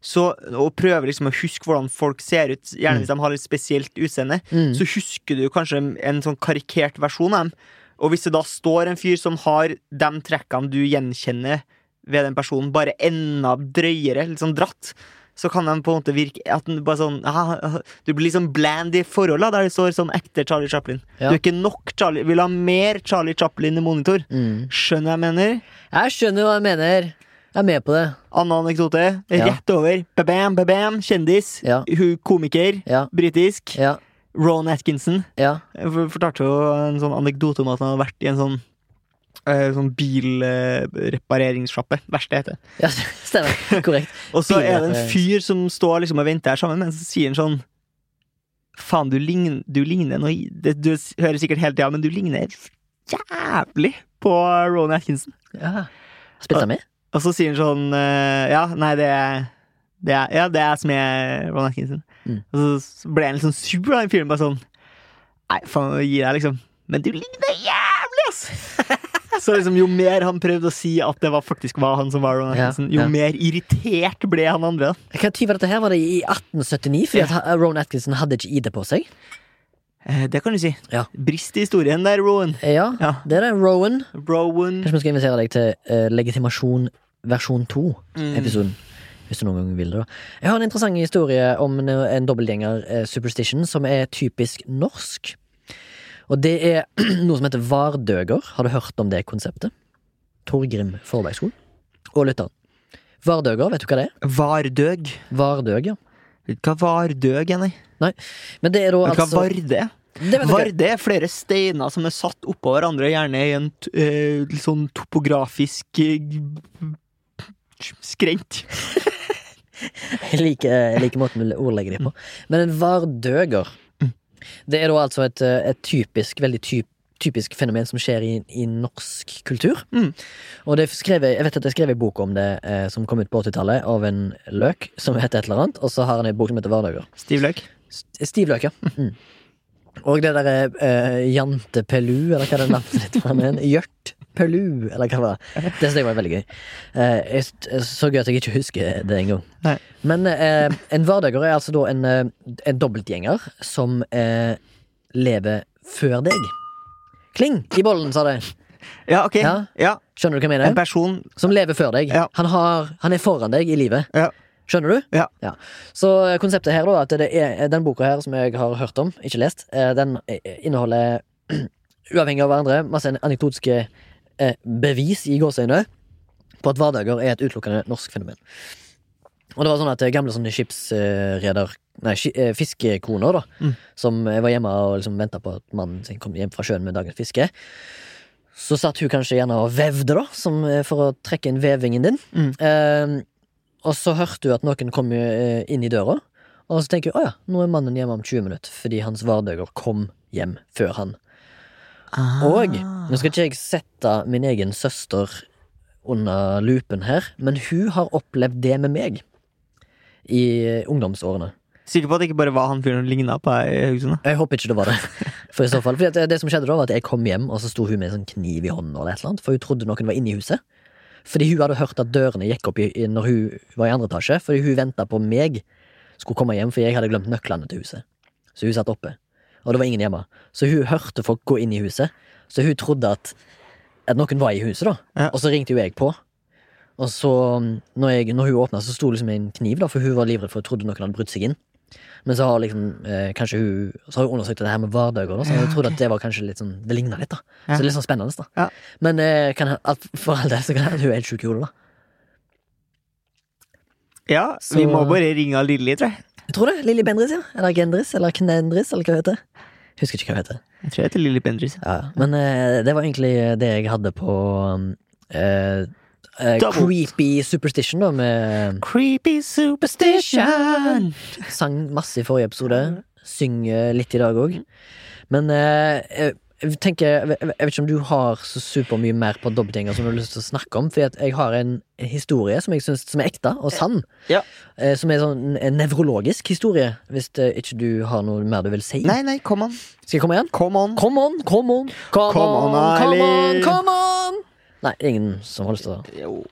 B: så, og prøver liksom å huske hvordan folk ser ut, gjerne
A: Mm.
B: hvis de har litt spesielt utseende,
A: Mm.
B: så husker du kanskje en sånn karikert versjon av dem. Og hvis det da står en fyr som har de trekkene du gjenkjenner ved den personen, bare enda drøyere, litt sånn dratt, så kan de på en måte virke at den bare sånn ah, Du blir liksom bland i forholdet der det står sånn ekte Charlie Chaplin.
A: Ja.
B: Du er ikke nok Charlie Vil ha mer Charlie Chaplin i monitor.
A: Mm.
B: Skjønner jeg mener?
A: Jeg skjønner hva jeg mener. Jeg er med på det.
B: Annen anekdote. Rett over. Babam, babam. Kjendis.
A: Ja.
B: Hun Komiker.
A: Ja.
B: Britisk.
A: Ja.
B: Ron Atkinson.
A: Ja.
B: Jeg for- fortalte jo en sånn anekdote om at han hadde vært i en sånn eh, Sånn bilrepareringssjappe. Verste heter det.
A: ja stemmer. Korrekt.
B: Og så er det en fyr som står liksom og venter her sammen, men så sier han sånn Faen, du ligner, du ligner noe det, Du hører sikkert hele tida, men du ligner jævlig på Ron Atkinson.
A: Ja. Spilte han med?
B: Og så sier han sånn eh, Ja, nei, det det er, ja, det er som er Ron Atkinson.
A: Mm.
B: Og så ble han litt sånn sur, da, den fyren. Bare sånn Nei, faen, gi deg, liksom. Men du ligner jævlig, ass! så liksom, jo mer han prøvde å si at det var faktisk var han som var Ron
A: Ja,
B: Atkinson, jo
A: ja.
B: mer irritert ble han andre.
A: Hva tid var dette her? Var det i 1879? Fordi at Ron Atkinson hadde ikke ID på seg?
B: Eh, det kan du si.
A: Ja.
B: Brist i historien der, Rowan.
A: Ja,
B: Ja.
A: det er det. Rowan.
B: Rowan
A: Kanskje vi skal invitere deg til uh, legitimasjon versjon 2-episoden.
B: Mm.
A: Hvis du noen gang vil det. da Jeg har en interessant historie om en, en dobbeltgjenger uh, superstition som er typisk norsk. Og det er noe som heter vardøger. Har du hørt om det konseptet? Torgrim Forbergskolen Og lytteren. Vardøger, vet du hva det er?
B: Vardøg.
A: Vardøg, ja.
B: Hva vardøg er, nei?
A: Men det er da
B: du hva
A: altså
B: varde er? Varde er flere steiner som er satt oppå hverandre, gjerne i en eh, sånn topografisk uh, skrent.
A: Jeg liker, jeg liker måten ordlegger de på. Men en vardøger Det er da altså et, eh, et typisk, veldig typ, typisk fenomen som skjer i, i norsk kultur.
B: Mm.
A: Og det er jeg vet at jeg skrev en bok om det eh, som kom ut på 80-tallet, av en løk som heter et eller annet, og så har han en bok som heter Vardøger.
B: Stiv løk.
A: St- Stiv løk, ja. Mm. Og det derre eh, Jante Pelu, eller hva det navnet var? Gjørt Pelu, eller hva det var. Det synes jeg var veldig gøy. Eh, jeg så gøy at jeg ikke husker det engang. Men eh, en vardøger er altså da en, eh, en dobbeltgjenger som eh, lever før deg. Kling i bollen, sa det.
B: Ja, ok.
A: Ja.
B: Ja.
A: Skjønner du hva jeg mener?
B: En person
A: Som lever før deg.
B: Ja.
A: Han, har, han er foran deg i livet.
B: Ja.
A: Skjønner du?
B: Ja.
A: Så eh, konseptet her, da, at det er den boka her som jeg har hørt om, ikke lest, eh, den eh, inneholder, uavhengig av hverandre, masse anekdotiske eh, bevis i gåseøyne på at hverdager er et utelukkende norsk fenomen. Og det var sånn at eh, gamle sånne skipsreder Nei, eh, fiskekoner, da,
B: Mm.
A: som var hjemme og liksom venta på at mannen sin kom hjem fra sjøen med dagens fiske. Så satt hun kanskje gjerne og vevde, da, som, eh, for å trekke inn vevingen din.
B: Mm.
A: Eh, og så hørte hun at noen kom inn i døra, og så tenker hun å ja, nå er mannen hjemme om 20 minutter, fordi hans vardøger kom hjem før han. Og
B: Ah.
A: nå skal ikke jeg sette min egen søster under lupen her, men hun har opplevd det med meg i ungdomsårene.
B: Sikker på at det ikke bare var han fyren hun ligna på her i Haugesund?
A: Jeg håper ikke det var det. For i så fall, fordi det, som skjedde da, var at jeg kom hjem, og så sto hun med en sånn kniv i hånden, eller et eller annet, for hun trodde noen var inne i huset. Fordi hun hadde hørt at dørene gikk opp i, når hun var i andre etasje, fordi hun venta på meg skulle komme hjem, for jeg hadde glemt nøklene til huset. Så hun satt oppe, og det var ingen hjemme. Så hun hørte folk gå inn i huset, så hun trodde at, at noen var i huset, da.
B: Ja.
A: Og så ringte jo jeg på. Og så, når, jeg, når hun åpna, så sto liksom en kniv, da, for hun var livredd for hun trodde noen hadde brutt seg inn. Men så har liksom eh, kanskje hun Så har hun undersøkt det her med vardøger, da, så
B: Ja,
A: jeg trodde at det var kanskje litt sånn Det ligna litt, da.
B: Ja.
A: Så det er litt sånn spennende, da.
B: Ja.
A: Men eh, kan, at, for all del så kan hun er helt sjuk i hodet, da.
B: Ja,
A: Så-
B: vi må bare ringe Lilly, tror jeg.
A: Jeg tror det. Lilly Bendris, ja. Eller Gendris, eller Knendris, eller hva hun heter. Husker ikke hva hun heter.
B: Jeg tror jeg heter Lilly Bendris.
A: Ja, men eh, det var egentlig det jeg hadde på um, eh,
B: Double.
A: Creepy superstition, da, med
B: Creepy superstition!
A: Sang masse i forrige episode. Synger litt i dag òg. Men uh, jeg- tenker jeg, vet ikke om du har så supermye mer på dobbeltgjenger som du har lyst til å snakke om. For jeg har en historie som jeg synes som er ekte og sann.
B: Ja.
A: Som er sånn en nevrologisk historie, hvis ikke du har noe mer du vil si.
B: Nei, nei, kom an.
A: Skal jeg komme igjen?
B: Come on.
A: Come on, come on, come,
B: Come on,
A: on, come on, come on! Nei, ingen som har lyst til det?
B: Jo.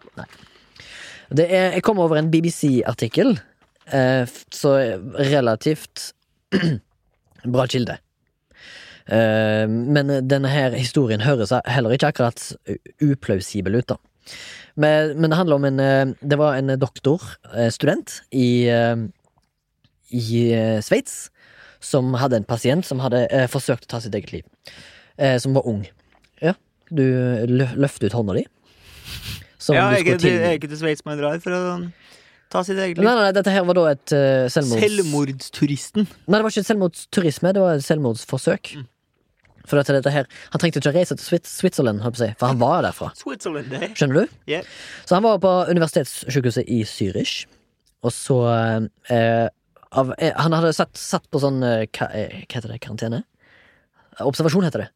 A: det er, Jeg kom over en BBC-artikkel, eh, så relativt bra kilde. Eh, men denne her historien høres heller ikke akkurat uplausibel ut, da. Men, men det handler om en eh, Det var en doktorstudent i, eh, i eh, Sveits som hadde en pasient som hadde eh, forsøkt å ta sitt eget liv. Eh, som var ung. Du lø løfter ut hånda di.
B: Ja,
A: du
B: er ikke, jeg
A: til-
B: er ikke til Sveits man drar for å ta sitt eget
A: Nei,
B: liv?
A: nei, dette her var da et uh, selvmords...
B: Selvmordsturisten.
A: Nei, det var ikke et selvmordsturisme, det var et selvmordsforsøk.
B: Mm.
A: For dette, dette her, Han trengte ikke å reise til Switzerland, for han var derfra. Skjønner du?
B: Yeah.
A: Så han var på universitetssykehuset i Zürich, og så eh, av, eh, Han hadde satt, satt på sånn eh, hva, eh, hva heter det? Karantene? Observasjon heter det.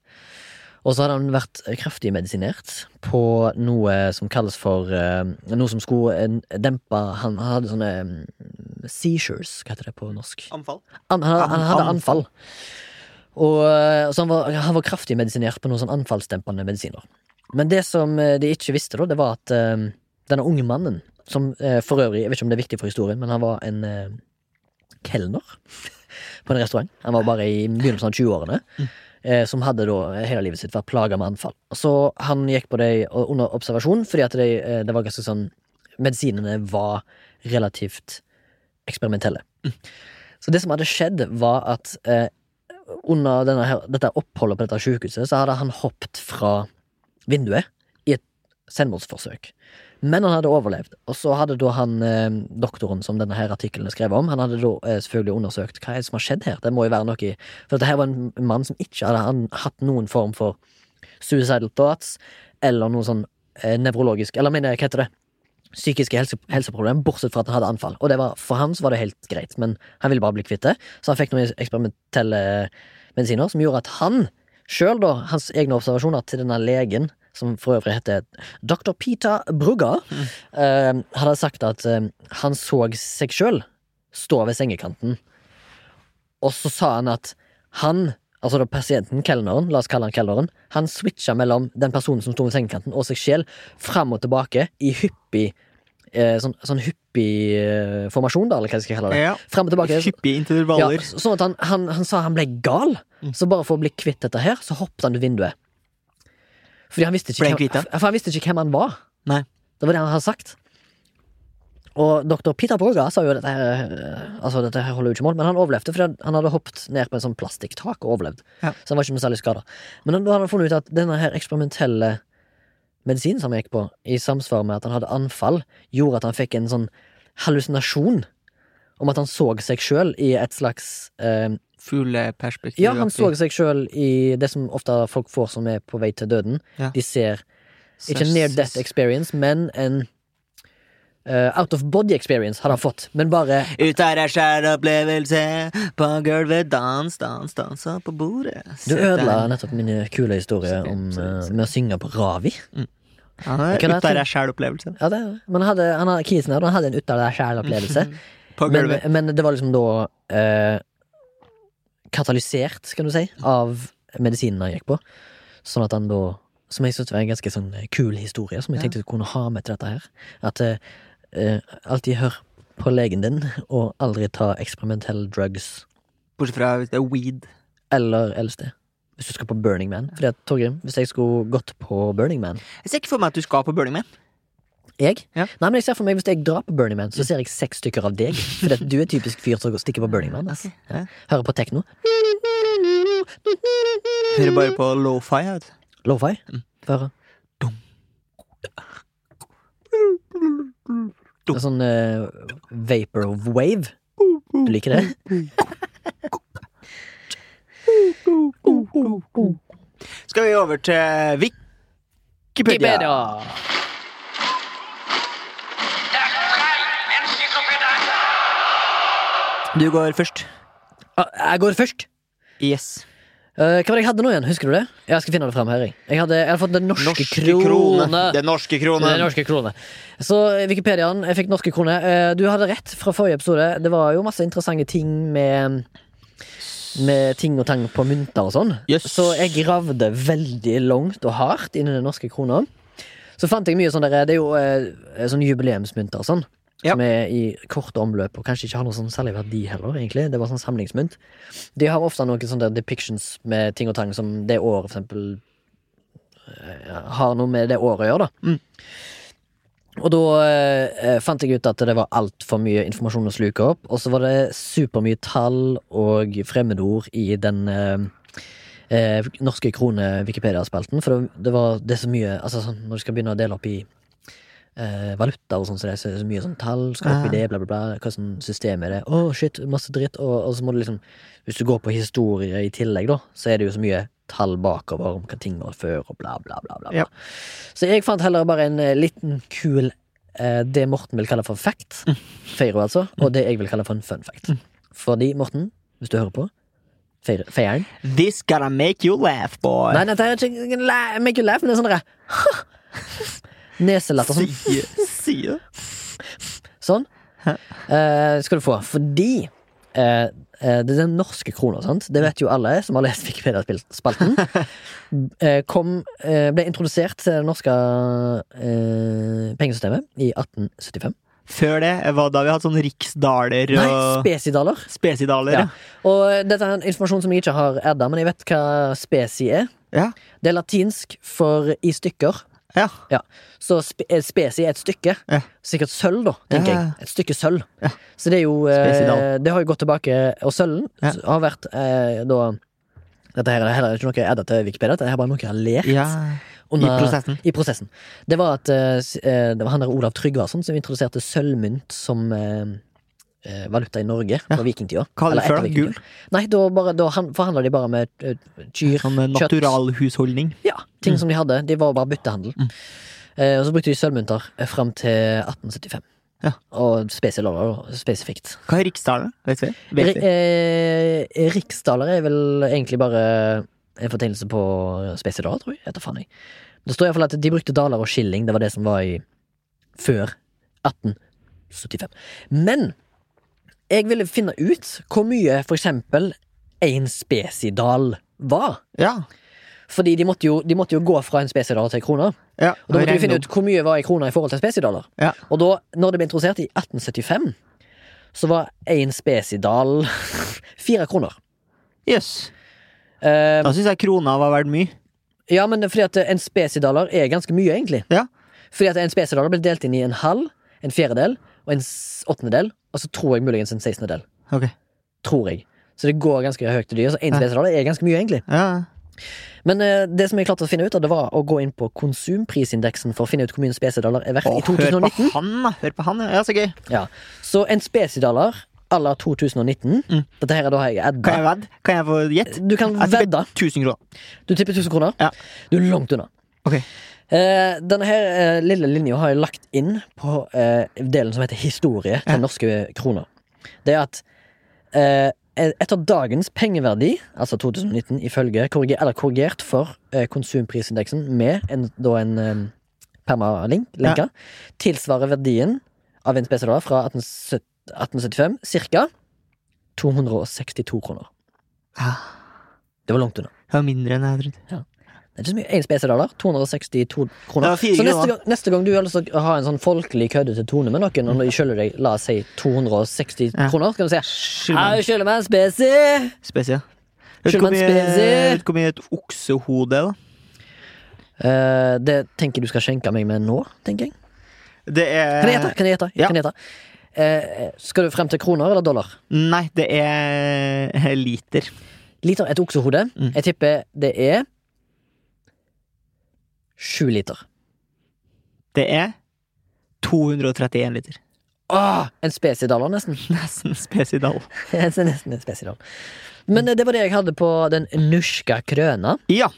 A: Og så hadde han vært kraftig medisinert på noe som kalles for eh, Noe som skulle eh, dempe Han, hadde sånne mm, seizures, hva heter det på norsk?
B: Anfall.
A: Han, han, han hadde anfall. Og, eh, så han var, han var kraftig medisinert på noen sånn anfallsdempende medisiner. Men det som de ikke visste, da, det var at denne unge mannen, som for øvrig, jeg vet ikke om det er viktig for historien, men han var en kelner på en restaurant. Han var bare i begynnelsen av 20-årene. Eh, som hadde da hele livet sitt vært plaga med anfall. Så han gikk på det under observasjon, fordi at det, eh, det var ganske sånn Medisinene var relativt eksperimentelle. Så det som hadde skjedd, var at eh, under denne dette oppholdet på dette sykehuset, så hadde han hoppet fra vinduet i et selvmordsforsøk. Men han hadde overlevd. Og så hadde da han eh, doktoren som denne her artikkelen er skrevet om, han hadde da eh, selvfølgelig undersøkt hva er det som har skjedd her. Det må jo være noe i For dette var en mann som ikke hadde hatt noen form for suicidal thoughts eller noe sånn eh, nevrologisk Eller mener jeg, hva heter det? Psykiske helse, helseproblemer, bortsett fra at han hadde anfall. Og var, for han så var det helt greit, men han ville bare bli kvitt det. Så han fikk noen eksperimentelle medisiner som gjorde at han sjøl, da, hans egne observasjoner til denne legen, som for øvrig heter dr. Peter Brugger, eh, hadde sagt at eh, han så seg sjøl stå ved sengekanten. Og så sa han at han, altså da pasienten, kelneren, la oss kalle han kelneren, han switcha mellom den personen som sto ved sengekanten, og seg sjøl, fram og tilbake i hyppig eh, sånn, sånn hyppig formasjon, da, eller hva jeg skal kalle det.
B: Ja.
A: Frem og tilbake.
B: Hyppige intervaller.
A: Ja, sånn at han, han, han sa han ble gal.
B: Mm.
A: Så bare for å bli kvitt dette her, så hoppet han ut vinduet. Fordi han visste hvem, for han visste ikke hvem han var.
B: Nei.
A: Det var det han hadde sagt. Og doktor Peter Broga sa jo dette her eh, Altså dette her holder jo ikke mål, men han overlevde fordi han hadde hoppet ned på en sånn plastikktak og overlevd.
B: Ja.
A: Så han var ikke noe særlig skada. Men da hadde han funnet ut at denne her eksperimentelle medisinen som han gikk på, i samsvar med at han hadde anfall, gjorde at han fikk en sånn hallusinasjon om at han så seg sjøl i et slags eh,
B: Fugleperspektiv.
A: Ja, han så seg sjøl i det som ofte folk får som er på vei til døden.
B: Ja.
A: De ser ikke en near death experience, men en uh, out of body experience hadde han fått. Men bare
B: Ut av deg sjæl opplevelse, på gulvet dans, dans, dansa på bordet.
A: Du ødela nettopp min kule historie om uh, med å synge på Ravi.
B: Mm.
A: Han
B: er ut av deg sjæl-opplevelse.
A: Ja, det, men han hadde, han hadde, han hadde en ut av deg sjæl-opplevelse. Men, men det var liksom da eh, katalysert, kan du si, av medisinen han gikk på. Sånn at han da Som jeg syntes var en ganske sånn eh, kul historie, som jeg tenkte jeg kunne ha med til dette her. At eh, alltid hør på legen din, og aldri ta eksperimentelle drugs
B: Bortsett fra hvis det er weed.
A: eller LSD. Hvis du skal på Burning Man. Fordi at, Torgrim, hvis jeg skulle gått på Burning Man
B: Jeg ser ikke for meg at du skal på Burning Man.
A: Jeg?
B: Ja.
A: Nei, men jeg ser for meg Hvis jeg drar på Burning Man, så ser jeg seks stykker av deg. For du er typisk fyr som stikker på Burning Man.
B: Altså.
A: Ja. Hører på tekno.
B: Hører bare på lo-fi.
A: Lo-fi.
B: Mm.
A: Få høre. Det er sånn uh, vapor of wave. Du liker det?
B: Skal vi over til Wikipedia? Wikipedia? Du går først.
A: Ah, Jeg går først.
B: Yes.
A: Uh, hva var det jeg hadde nå igjen? Husker du det? Jeg skal finne det frem her. Jeg, jeg, hadde, jeg hadde fått Den norske,
B: Norske
A: krone.
B: krone. Den norske krone.
A: Den norske krone. Så eh, Wikipediaen, jeg fikk norske krone. Uh, Du hadde rett fra forrige episode. Det var jo masse interessante ting med med ting og tang på mynter og sånn.
B: Yes.
A: Så jeg gravde veldig langt og hardt inn i den norske krona. Så fant jeg mye sånn der, Det er jo eh, sånn jubileumsmynter og sånn.
B: Ja.
A: som er i korte omløp og kanskje ikke har noe sånn særlig verdi heller, egentlig. Det var sånn samlingsmynt. De har ofte noen sånne depictions med ting og tang som det året, for eksempel, eh, har noe med det året å gjøre, da.
B: Mm.
A: Og da eh, fant jeg ut at det var altfor mye informasjon å sluke opp, og så var det supermye tall og fremmedord i den eh, eh, norske krone-Wikipedia-spalten, for det, det var det så mye Altså sånn, når du skal begynne å dele opp i eh, valuta og sånn, så det er så mye sånn tall, skal opp i det, bla, bla, bla, hva sånn system er det, å shit, masse dritt, og, og så må du liksom Hvis du går på historie i tillegg, da, så er det jo så mye tall bakover om hva ting var før, og bla, bla, bla, bla.
B: Ja.
A: Så jeg fant heller bare en eh, liten kul eh, Det Morten vil kalle for fact, Feiro altså, og det jeg vil kalle for en fun fact. Fordi, Morten, hvis du hører på Feieren.
B: This gotta make you laugh, boy.
A: Nei, nei, det er ikke make you laugh, men det er sånn derre Neselatter sånn.
B: Sier sier?
A: Sånn. Eh, skal du få. Fordi eh, eh, det er den norske krona, sant? Det vet jo alle som har lest Wikipedia-spalten. eh, kom, eh, ble introdusert til det norske eh, pengesystemet i 1875.
B: Før det var da vi hadde sånn riksdaler
A: Nei, spesidaler.
B: spesidaler.
A: Ja. Og dette er en informasjon som jeg ikke har adda, men jeg vet hva spesi er.
B: Ja.
A: Det er latinsk for i stykker.
B: Ja.
A: Så spe eh, spesi er et stykke.
B: Ja.
A: Sikkert sølv, da, tenker
B: Ja, ja.
A: jeg. Et stykke sølv.
B: Ja.
A: Så det er jo eh, Det har jo gått tilbake, og sølven
B: Ja.
A: har vært eh, da Dette her er heller ikke noe jeg adda til Wikipedia, dette er bare noe jeg har lært
B: ja. I prosessen.
A: i prosessen. Det var at eh, eh, Det var han der Olav Tryggvason som introduserte sølvmynt som eh, valuta i Norge på vikingtida.
B: Hva
A: Eller
B: før? Gull?
A: Nei, da, bare, da forhandla de bare med uh, kyr,
B: Sånn eh,
A: kjøtt
B: naturalhusholdning.
A: Ja, ting som de hadde. De var bare byttehandel.
B: Mm.
A: Eh, og så brukte de sølvmynter eh, fram til 1875.
B: Ja.
A: Og spesialer, spesifikt.
B: Hva er riksdaler? Vet vi? Vet vi?
A: eh, riksdaler er vel egentlig bare en fortegnelse på spesidaler, tror jeg. Etter faen jeg. Det står iallfall at de brukte daler og skilling. Det var det som var i før 1875. Men jeg ville finne ut hvor mye for eksempel en spesidal var.
B: Ja.
A: Fordi de måtte jo, de måtte jo gå fra en spesidal til en krone.
B: ja.
A: Og da måtte vi finne ut hvor mye var en krone i forhold til spesidaler.
B: Ja.
A: Og da, når det ble introdusert i 1875, så var en spesidal fire kroner.
B: Jøss.
A: Eh,
B: Da syns jeg krona var verdt mye.
A: ja, men fordi at en spesidaler er ganske mye, egentlig.
B: Ja.
A: Fordi at en spesidaler ble delt inn i en halv, en fjerdedel og en åttendedel, og så tror jeg muligens en sekstendedel.
B: Okay.
A: Tror jeg. Så det går ganske høyt til dyr. Så én
B: Ja.
A: er ganske mye, egentlig.
B: Ja.
A: Men uh, det som jeg klarte å finne ut av, det var å gå inn på konsumprisindeksen for å finne ut hvor mye en spesidaler er verdt
B: Åh,
A: i
B: hør på han, da! Hør på han, ja. så gøy.
A: Ja. Så en spesidaler à la 2019
B: Mm.
A: Dette her er da jeg
B: Kan jeg vedde? Kan jeg få gjette?
A: Du kan
B: Jeg
A: vedde.
B: 1000 kroner.
A: Du tipper 1000 kroner.
B: Ja.
A: Du er langt unna.
B: Ok.
A: Eh, denne her eh, lille linja har jeg lagt inn på eh, delen som heter historie til
B: Ja.
A: norske kroner. Det er at etter dagens pengeverdi, altså 2019, ifølge korriger, eller korrigert for konsumprisindeksen med en, da en permalink, lenka, tilsvarer verdien av en spesialdollar fra 1870 1875 cirka 262 kroner.
B: Ja.
A: Det var langt unna.
B: Det var mindre enn jeg trodde.
A: Det er ikke så mye. Én spesialdollar, 262 kroner. Så neste gang, neste gang du har lyst til å ha en sånn folkelig køddete tone med noen, og de skylder deg la oss si 260
B: Ja.
A: kroner, skal du si
B: Jeg
A: «Ja,
B: meg.
A: skylder meg en spesi! Spesi, ja.
B: vet du hvor mye et oksehode er, da?
A: Uh, det tenker du skal skjenke meg med nå, tenker jeg.
B: Det er
A: Kan jeg gjette? Kan jeg gjette?
B: ja.
A: Kan jeg gjette? Uh, skal du frem til kroner eller dollar?
B: Nei, det er liter.
A: Liter et oksehode.
B: Mm.
A: Jeg tipper det er sju liter.
B: Det er 231 liter.
A: Åh, en spesidollar, nesten.
B: Nesten spesidal.
A: Nesten en spesidal. Men eh, det var det jeg hadde på den norske krøna.
B: Ja.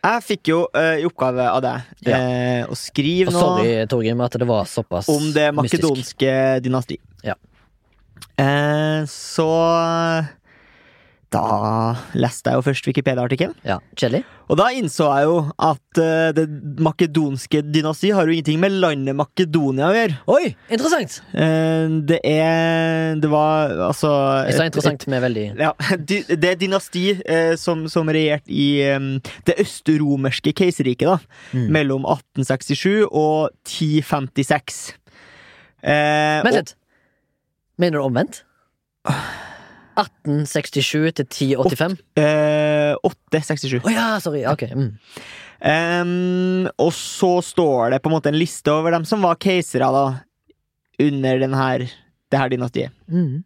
B: Jeg fikk jo uh, i oppgave av deg
A: Ja.
B: uh, å skrive noe
A: sorry, Torgrim, at det var såpass
B: om det
A: mystisk.
B: makedonske dynasti.
A: Ja.
B: Uh, så da leste jeg jo først Wikipedia-artikkelen.
A: Ja, Kjedelig?
B: Og da innså jeg jo at uh, det makedonske dynasti har jo ingenting med landet Makedonia å gjøre.
A: Oi, interessant!
B: Uh, det er Det var altså
A: Jeg sa interessant med veldig
B: ja, det er dynasti uh, som, som regjerte i um, det østromerske keiserriket, da.
A: Mm.
B: Mellom 1867 og 1056. Eh,
A: Vent litt. Mener du omvendt? 1867 til 1085?
B: eh, 867.
A: Å ja, sorry. Ok. Mm.
B: Um, og så står det på en måte en liste over dem som var keisere da under den her, det her dynastiet.
A: Mm.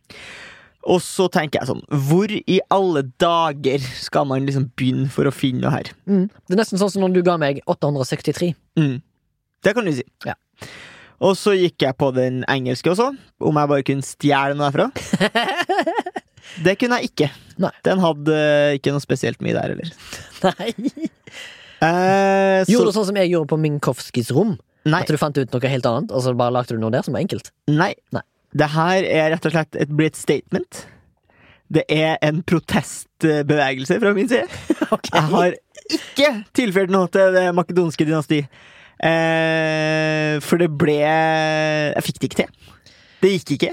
B: Og så tenker jeg sånn Hvor i alle dager skal man liksom begynne for å finne noe her?
A: Mm. Det er nesten sånn som når du ga meg 863.
B: Mm. Det kan du si.
A: Ja.
B: Og så gikk jeg på den engelske også, om jeg bare kunne stjele noe derfra. Det kunne jeg ikke.
A: Nei.
B: Den hadde ikke noe spesielt mye der heller.
A: Nei.
B: Eh, så,
A: Gjorde du sånn som jeg gjorde på Minkowskis rom?
B: nei,
A: At du fant ut noe helt annet, og så bare lagde du noe der som var enkelt?
B: nei.
A: Nei.
B: Det her er rett og slett et, blir et statement. Det er en protestbevegelse fra min side. Jeg har ikke tilført noe til det makedonske dynasti. Eh, for det ble Jeg fikk det ikke til. Det gikk ikke.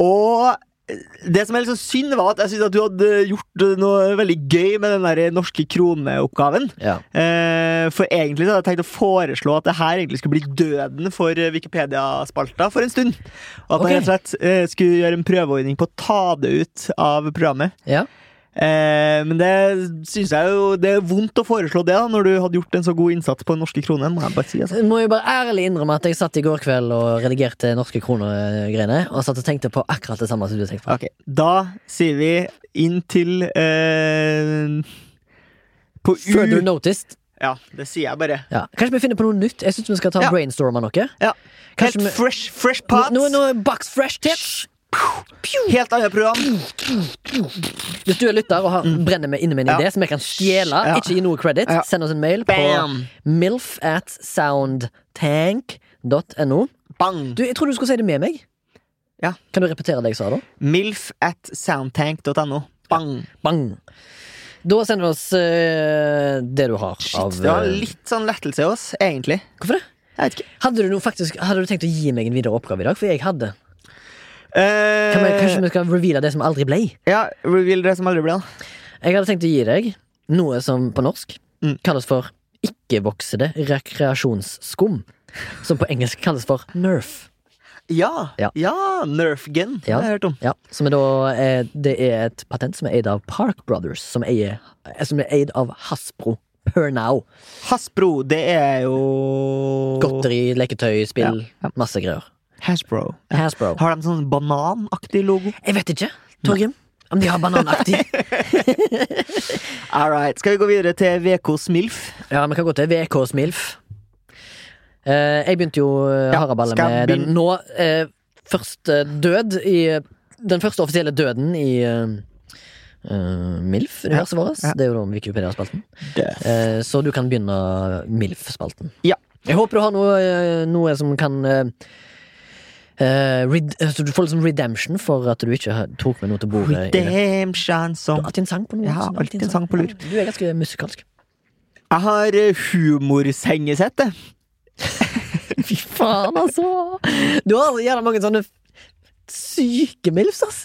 B: Og det som er litt så synd, var at jeg synes at du hadde gjort noe veldig gøy med den der norske kroneoppgaven.
A: Ja.
B: Eh, for egentlig så hadde jeg tenkt å foreslå at det her egentlig skulle bli døden for Wikipedia-spalta for en stund. Og at okay.
A: jeg
B: rett og slett eh, skulle gjøre en prøveordning på å ta det ut av programmet.
A: ja.
B: Eh, men det syns jeg jo Det er vondt å foreslå det, da når du hadde gjort en så god innsats på den norske kronen. Må jeg bare si altså.
A: Må jo bare ærlig innrømme at jeg satt i går kveld og redigerte norske kroner-greiene, og satt og tenkte på akkurat det samme som du tenkte på.
B: Ok, Da sier vi inn til eh, På U
A: Further noticed.
B: Ja, det sier jeg bare.
A: Ja. Kanskje vi finner på noe nytt? Jeg syns vi skal ta
B: Ja.
A: brainstorme noe.
B: Ja. Helt
A: vi-
B: fresh, fresh pot.
A: Noe, noe box fresh tips.
B: Helt annet program.
A: Hvis du er lytter og har, brenner med inne med en
B: Ja.
A: idé som jeg kan stjele,
B: Ja.
A: ikke gi noe credit,
B: Ja.
A: send oss en mail på
B: Bam!
A: milf at soundtank.no.
B: Bang!
A: Du, jeg tror du skulle si det med meg.
B: Ja.
A: Kan du repetere det jeg sa da?
B: Milf at soundtank.no. Bang!
A: Bang! Da sender du oss uh, det du har
B: Shit,
A: av
B: det var
A: eh,
B: litt sånn lettelse i oss, egentlig.
A: Hvorfor det? Hadde du, faktisk, hadde du tenkt å gi meg en videre oppgave i dag? For jeg hadde.
B: Eh,
A: Kan vi, kanskje vi skal reveale det som aldri ble?
B: Ja, reveal det som aldri ble, da.
A: Jeg hadde tenkt å gi deg noe som på norsk
B: Mm.
A: kalles for ikke-voksede rekreasjonsskum. Som på engelsk kalles for Nerf.
B: Ja,
A: Ja.
B: ja. Nerfgun. Det
A: Ja.
B: har jeg hørt om.
A: Ja, som er da er, Det er et patent som er eid av Park Brothers, som, eier, eh, som er eid av Hasbro per now.
B: Hasbro, det er jo
A: Godteri, leketøy, spill, masse greier.
B: Hasbro.
A: Hasbro.
B: Har de sånn bananaktig logo?
A: Jeg vet ikke, Torgrim, om de har bananaktig.
B: All right. Skal vi gå videre til VK Smilf?
A: ja, vi kan gå til VK Smilf. Eh, jeg begynte jo uh,
B: Ja,
A: haraballet med den nå eh, første død i Den første offisielle døden i eh, eh, MILF-universet vårt.
B: ja.
A: Det er jo da Wikipedia-spalten.
B: Uh,
A: Eh, så du kan begynne MILF-spalten.
B: Ja.
A: Jeg håper du har noe, eh, noe som kan eh, eh, red, eh, Så du får liksom redemption for at du ikke tok med noe til bordet.
B: Redemption
A: Du har alltid en sang på så du har
B: alltid en sang på lur.
A: Du er ganske musikalsk.
B: Jeg har eh, humorsengesett, jeg.
A: Fy faen, altså! Du har gjerne mange sånne syke milfs, ass.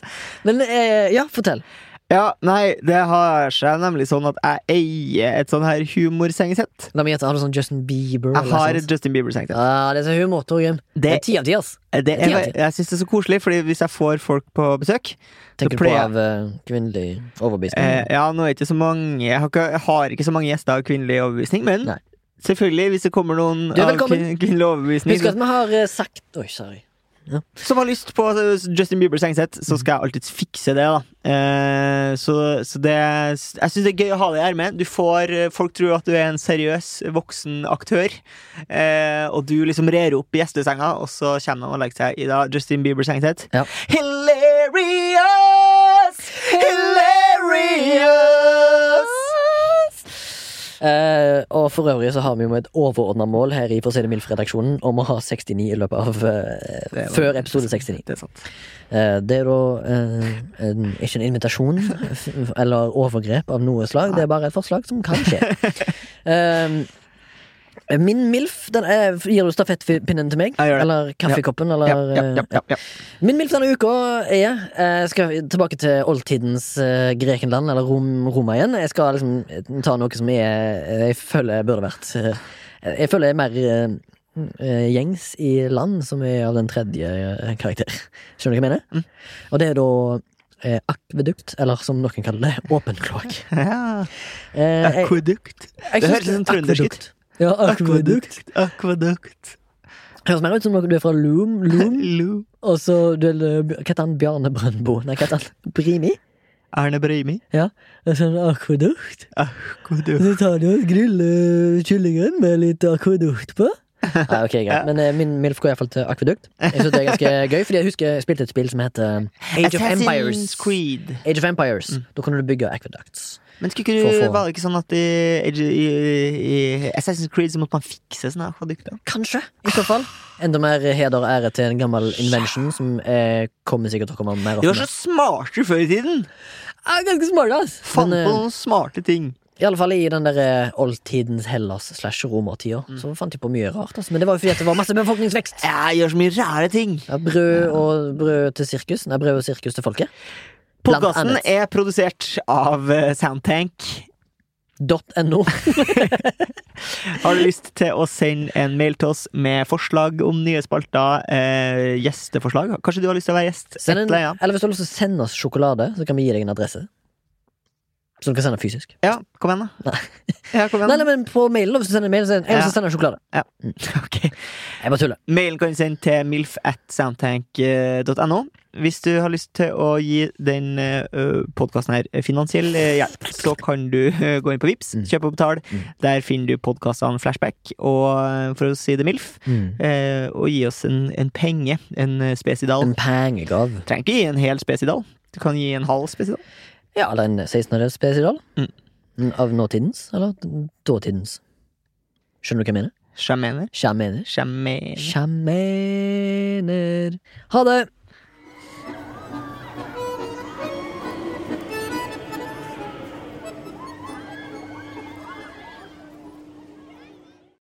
A: Men eh, ja, fortell.
B: Ja, nei, det har seg nemlig sånn at jeg eier et sånn her humorsengesett.
A: La meg gjette, Har du sånn Justin Bieber?
B: Jeg har et Justin Bieber-sengesett.
A: Ja, det er så humor, Torgrim. Det
B: Det,
A: er ti av ti, ass.
B: det er,
A: ti.
B: jeg syns det er så koselig, Fordi hvis jeg får folk på besøk
A: Tenker du på av eh, kvinnelig overbevisning?
B: eh, Ja, nå er det ikke så mange jeg har, ikke, jeg har ikke så mange gjester av kvinnelig overbevisning, men
A: Nei.
B: selvfølgelig, hvis det kommer noen av kvinnelig overbevisning
A: Husk at vi har eh, sagt Oi, sorry.
B: Som har lyst på eh, Justin Bieber sengesett, så skal jeg alltids fikse det, da. Eh, så, så det Jeg syns det er gøy å ha det i ermet. Du får Folk tror at du er en seriøs, voksen aktør, eh, og du liksom rer opp gjestesenga, og så kommer de og legger seg i da Justin Bieber sengesett.
A: Ja.
B: Hilarious! Hilarious!
A: Eh, og for øvrig så har vi jo et overordna mål her i For å si det mildt-redaksjonen om å ha 69 i løpet av eh, Før episode 69.
B: Det er sant.
A: Eh, det er da en, ikke en invitasjon eller overgrep av noe slag, det er bare et forslag som kan skje. Eh, min MILF, den er, gir du stafettpinnen til meg? Eller kaffekoppen, eller
B: Ja, ja, ja, ja, ja.
A: Min MILF denne uka er Jeg skal tilbake til oldtidens eh, Grekenland, eller Rom, Roma igjen. Jeg skal liksom ta noe som er Jeg føler burde vært eh, Jeg føler jeg er mer eh, eh, gjengs i land som er av den tredje eh, karakter. Skjønner du hva jeg mener?
B: Mm.
A: Og det er da eh, akvedukt, eller som noen kaller det, åpen kloakk.
B: Ja.
A: Eh,
B: Akvedukt. Det
A: høres
B: høres som trøndersk ut.
A: Ja, akvedukt.
B: Akvedukt.
A: Høres mer ut som noe du er fra Loom, Loom
B: Loom.
A: og så du er, Hva heter han? Bjarne Brøndbo? Nei, hva heter han? Brimi?
B: Erne Brimi.
A: Ja. Er sånn akvedukt.
B: Akvedukt.
A: Så tar du og griller kyllingen med litt akvedukt på. Nei, ok, greit. Men eh, min MILF går iallfall til akvedukt. Jeg synes det er ganske gøy, fordi jeg husker jeg spilte et spill som heter Age of Empires.
B: Creed.
A: Age of Empires. Da kunne du bygge aqueducts.
B: Men skulle ikke du, var det ikke sånn at i, i, i Assassin's Creed så måtte man fikse sånne akvadukter?
A: Kanskje, i så fall. Enda mer heder og ære til en gammel invention som eh, kommer sikkert til å komme mer
B: De
A: opp
B: var så smarte før i tiden!
A: Ja, ganske smart, ass.
B: Fant
A: Men,
B: på
A: eh,
B: noen smarte ting.
A: I alle fall i den der eh, oldtidens Hellas slash romertida, så fant de på mye rart. Altså. Men det var jo fordi at det var masse befolkningsvekst.
B: Jeg gjør så mye rære ting.
A: Ja, brød og brød til sirkus. Nei, brød og sirkus til folket.
B: Podkasten er produsert av eh, Soundtank.
A: .no.
B: Har du lyst til å sende en mail til oss med forslag om nye spalter, eh, gjesteforslag? Kanskje du har lyst til å være gjest?
A: Send en,
B: eller
A: hvis du har lyst til å sende oss sjokolade, så kan vi gi deg en adresse. Så du kan sende fysisk.
B: Ja, kom igjen, da.
A: Nei.
B: Ja, kom
A: Nei,
B: igjen.
A: nei, men på mailen, hvis du sender mail, så er det, jeg sjokolade.
B: Ja.
A: sjokolade.
B: Ok.
A: Jeg bare tuller.
B: Mailen kan du sende til milf at soundtank.no. Hvis du har lyst til å gi den uh, podkasten her finansiell eh, hjelp, så kan du eh, gå inn på Vips,
A: Mm.
B: kjøpe og betale.
A: Mm.
B: Der finner du podkastene Flashback og, eh, for å si det MILF, mm. og gi oss en, en penge, en eh, spesidal.
A: En pengegave.
B: Trenger ikke gi en hel spesidal. Du kan gi en halv spesidal.
A: Ja, eller en 16-års spesial.
B: Mm.
A: Av nåtidens, eller dåtidens. Skjønner du hva jeg mener?
B: Sjamener.
A: Sjamener.
B: Sjamener.
A: Sjamener. Ha det!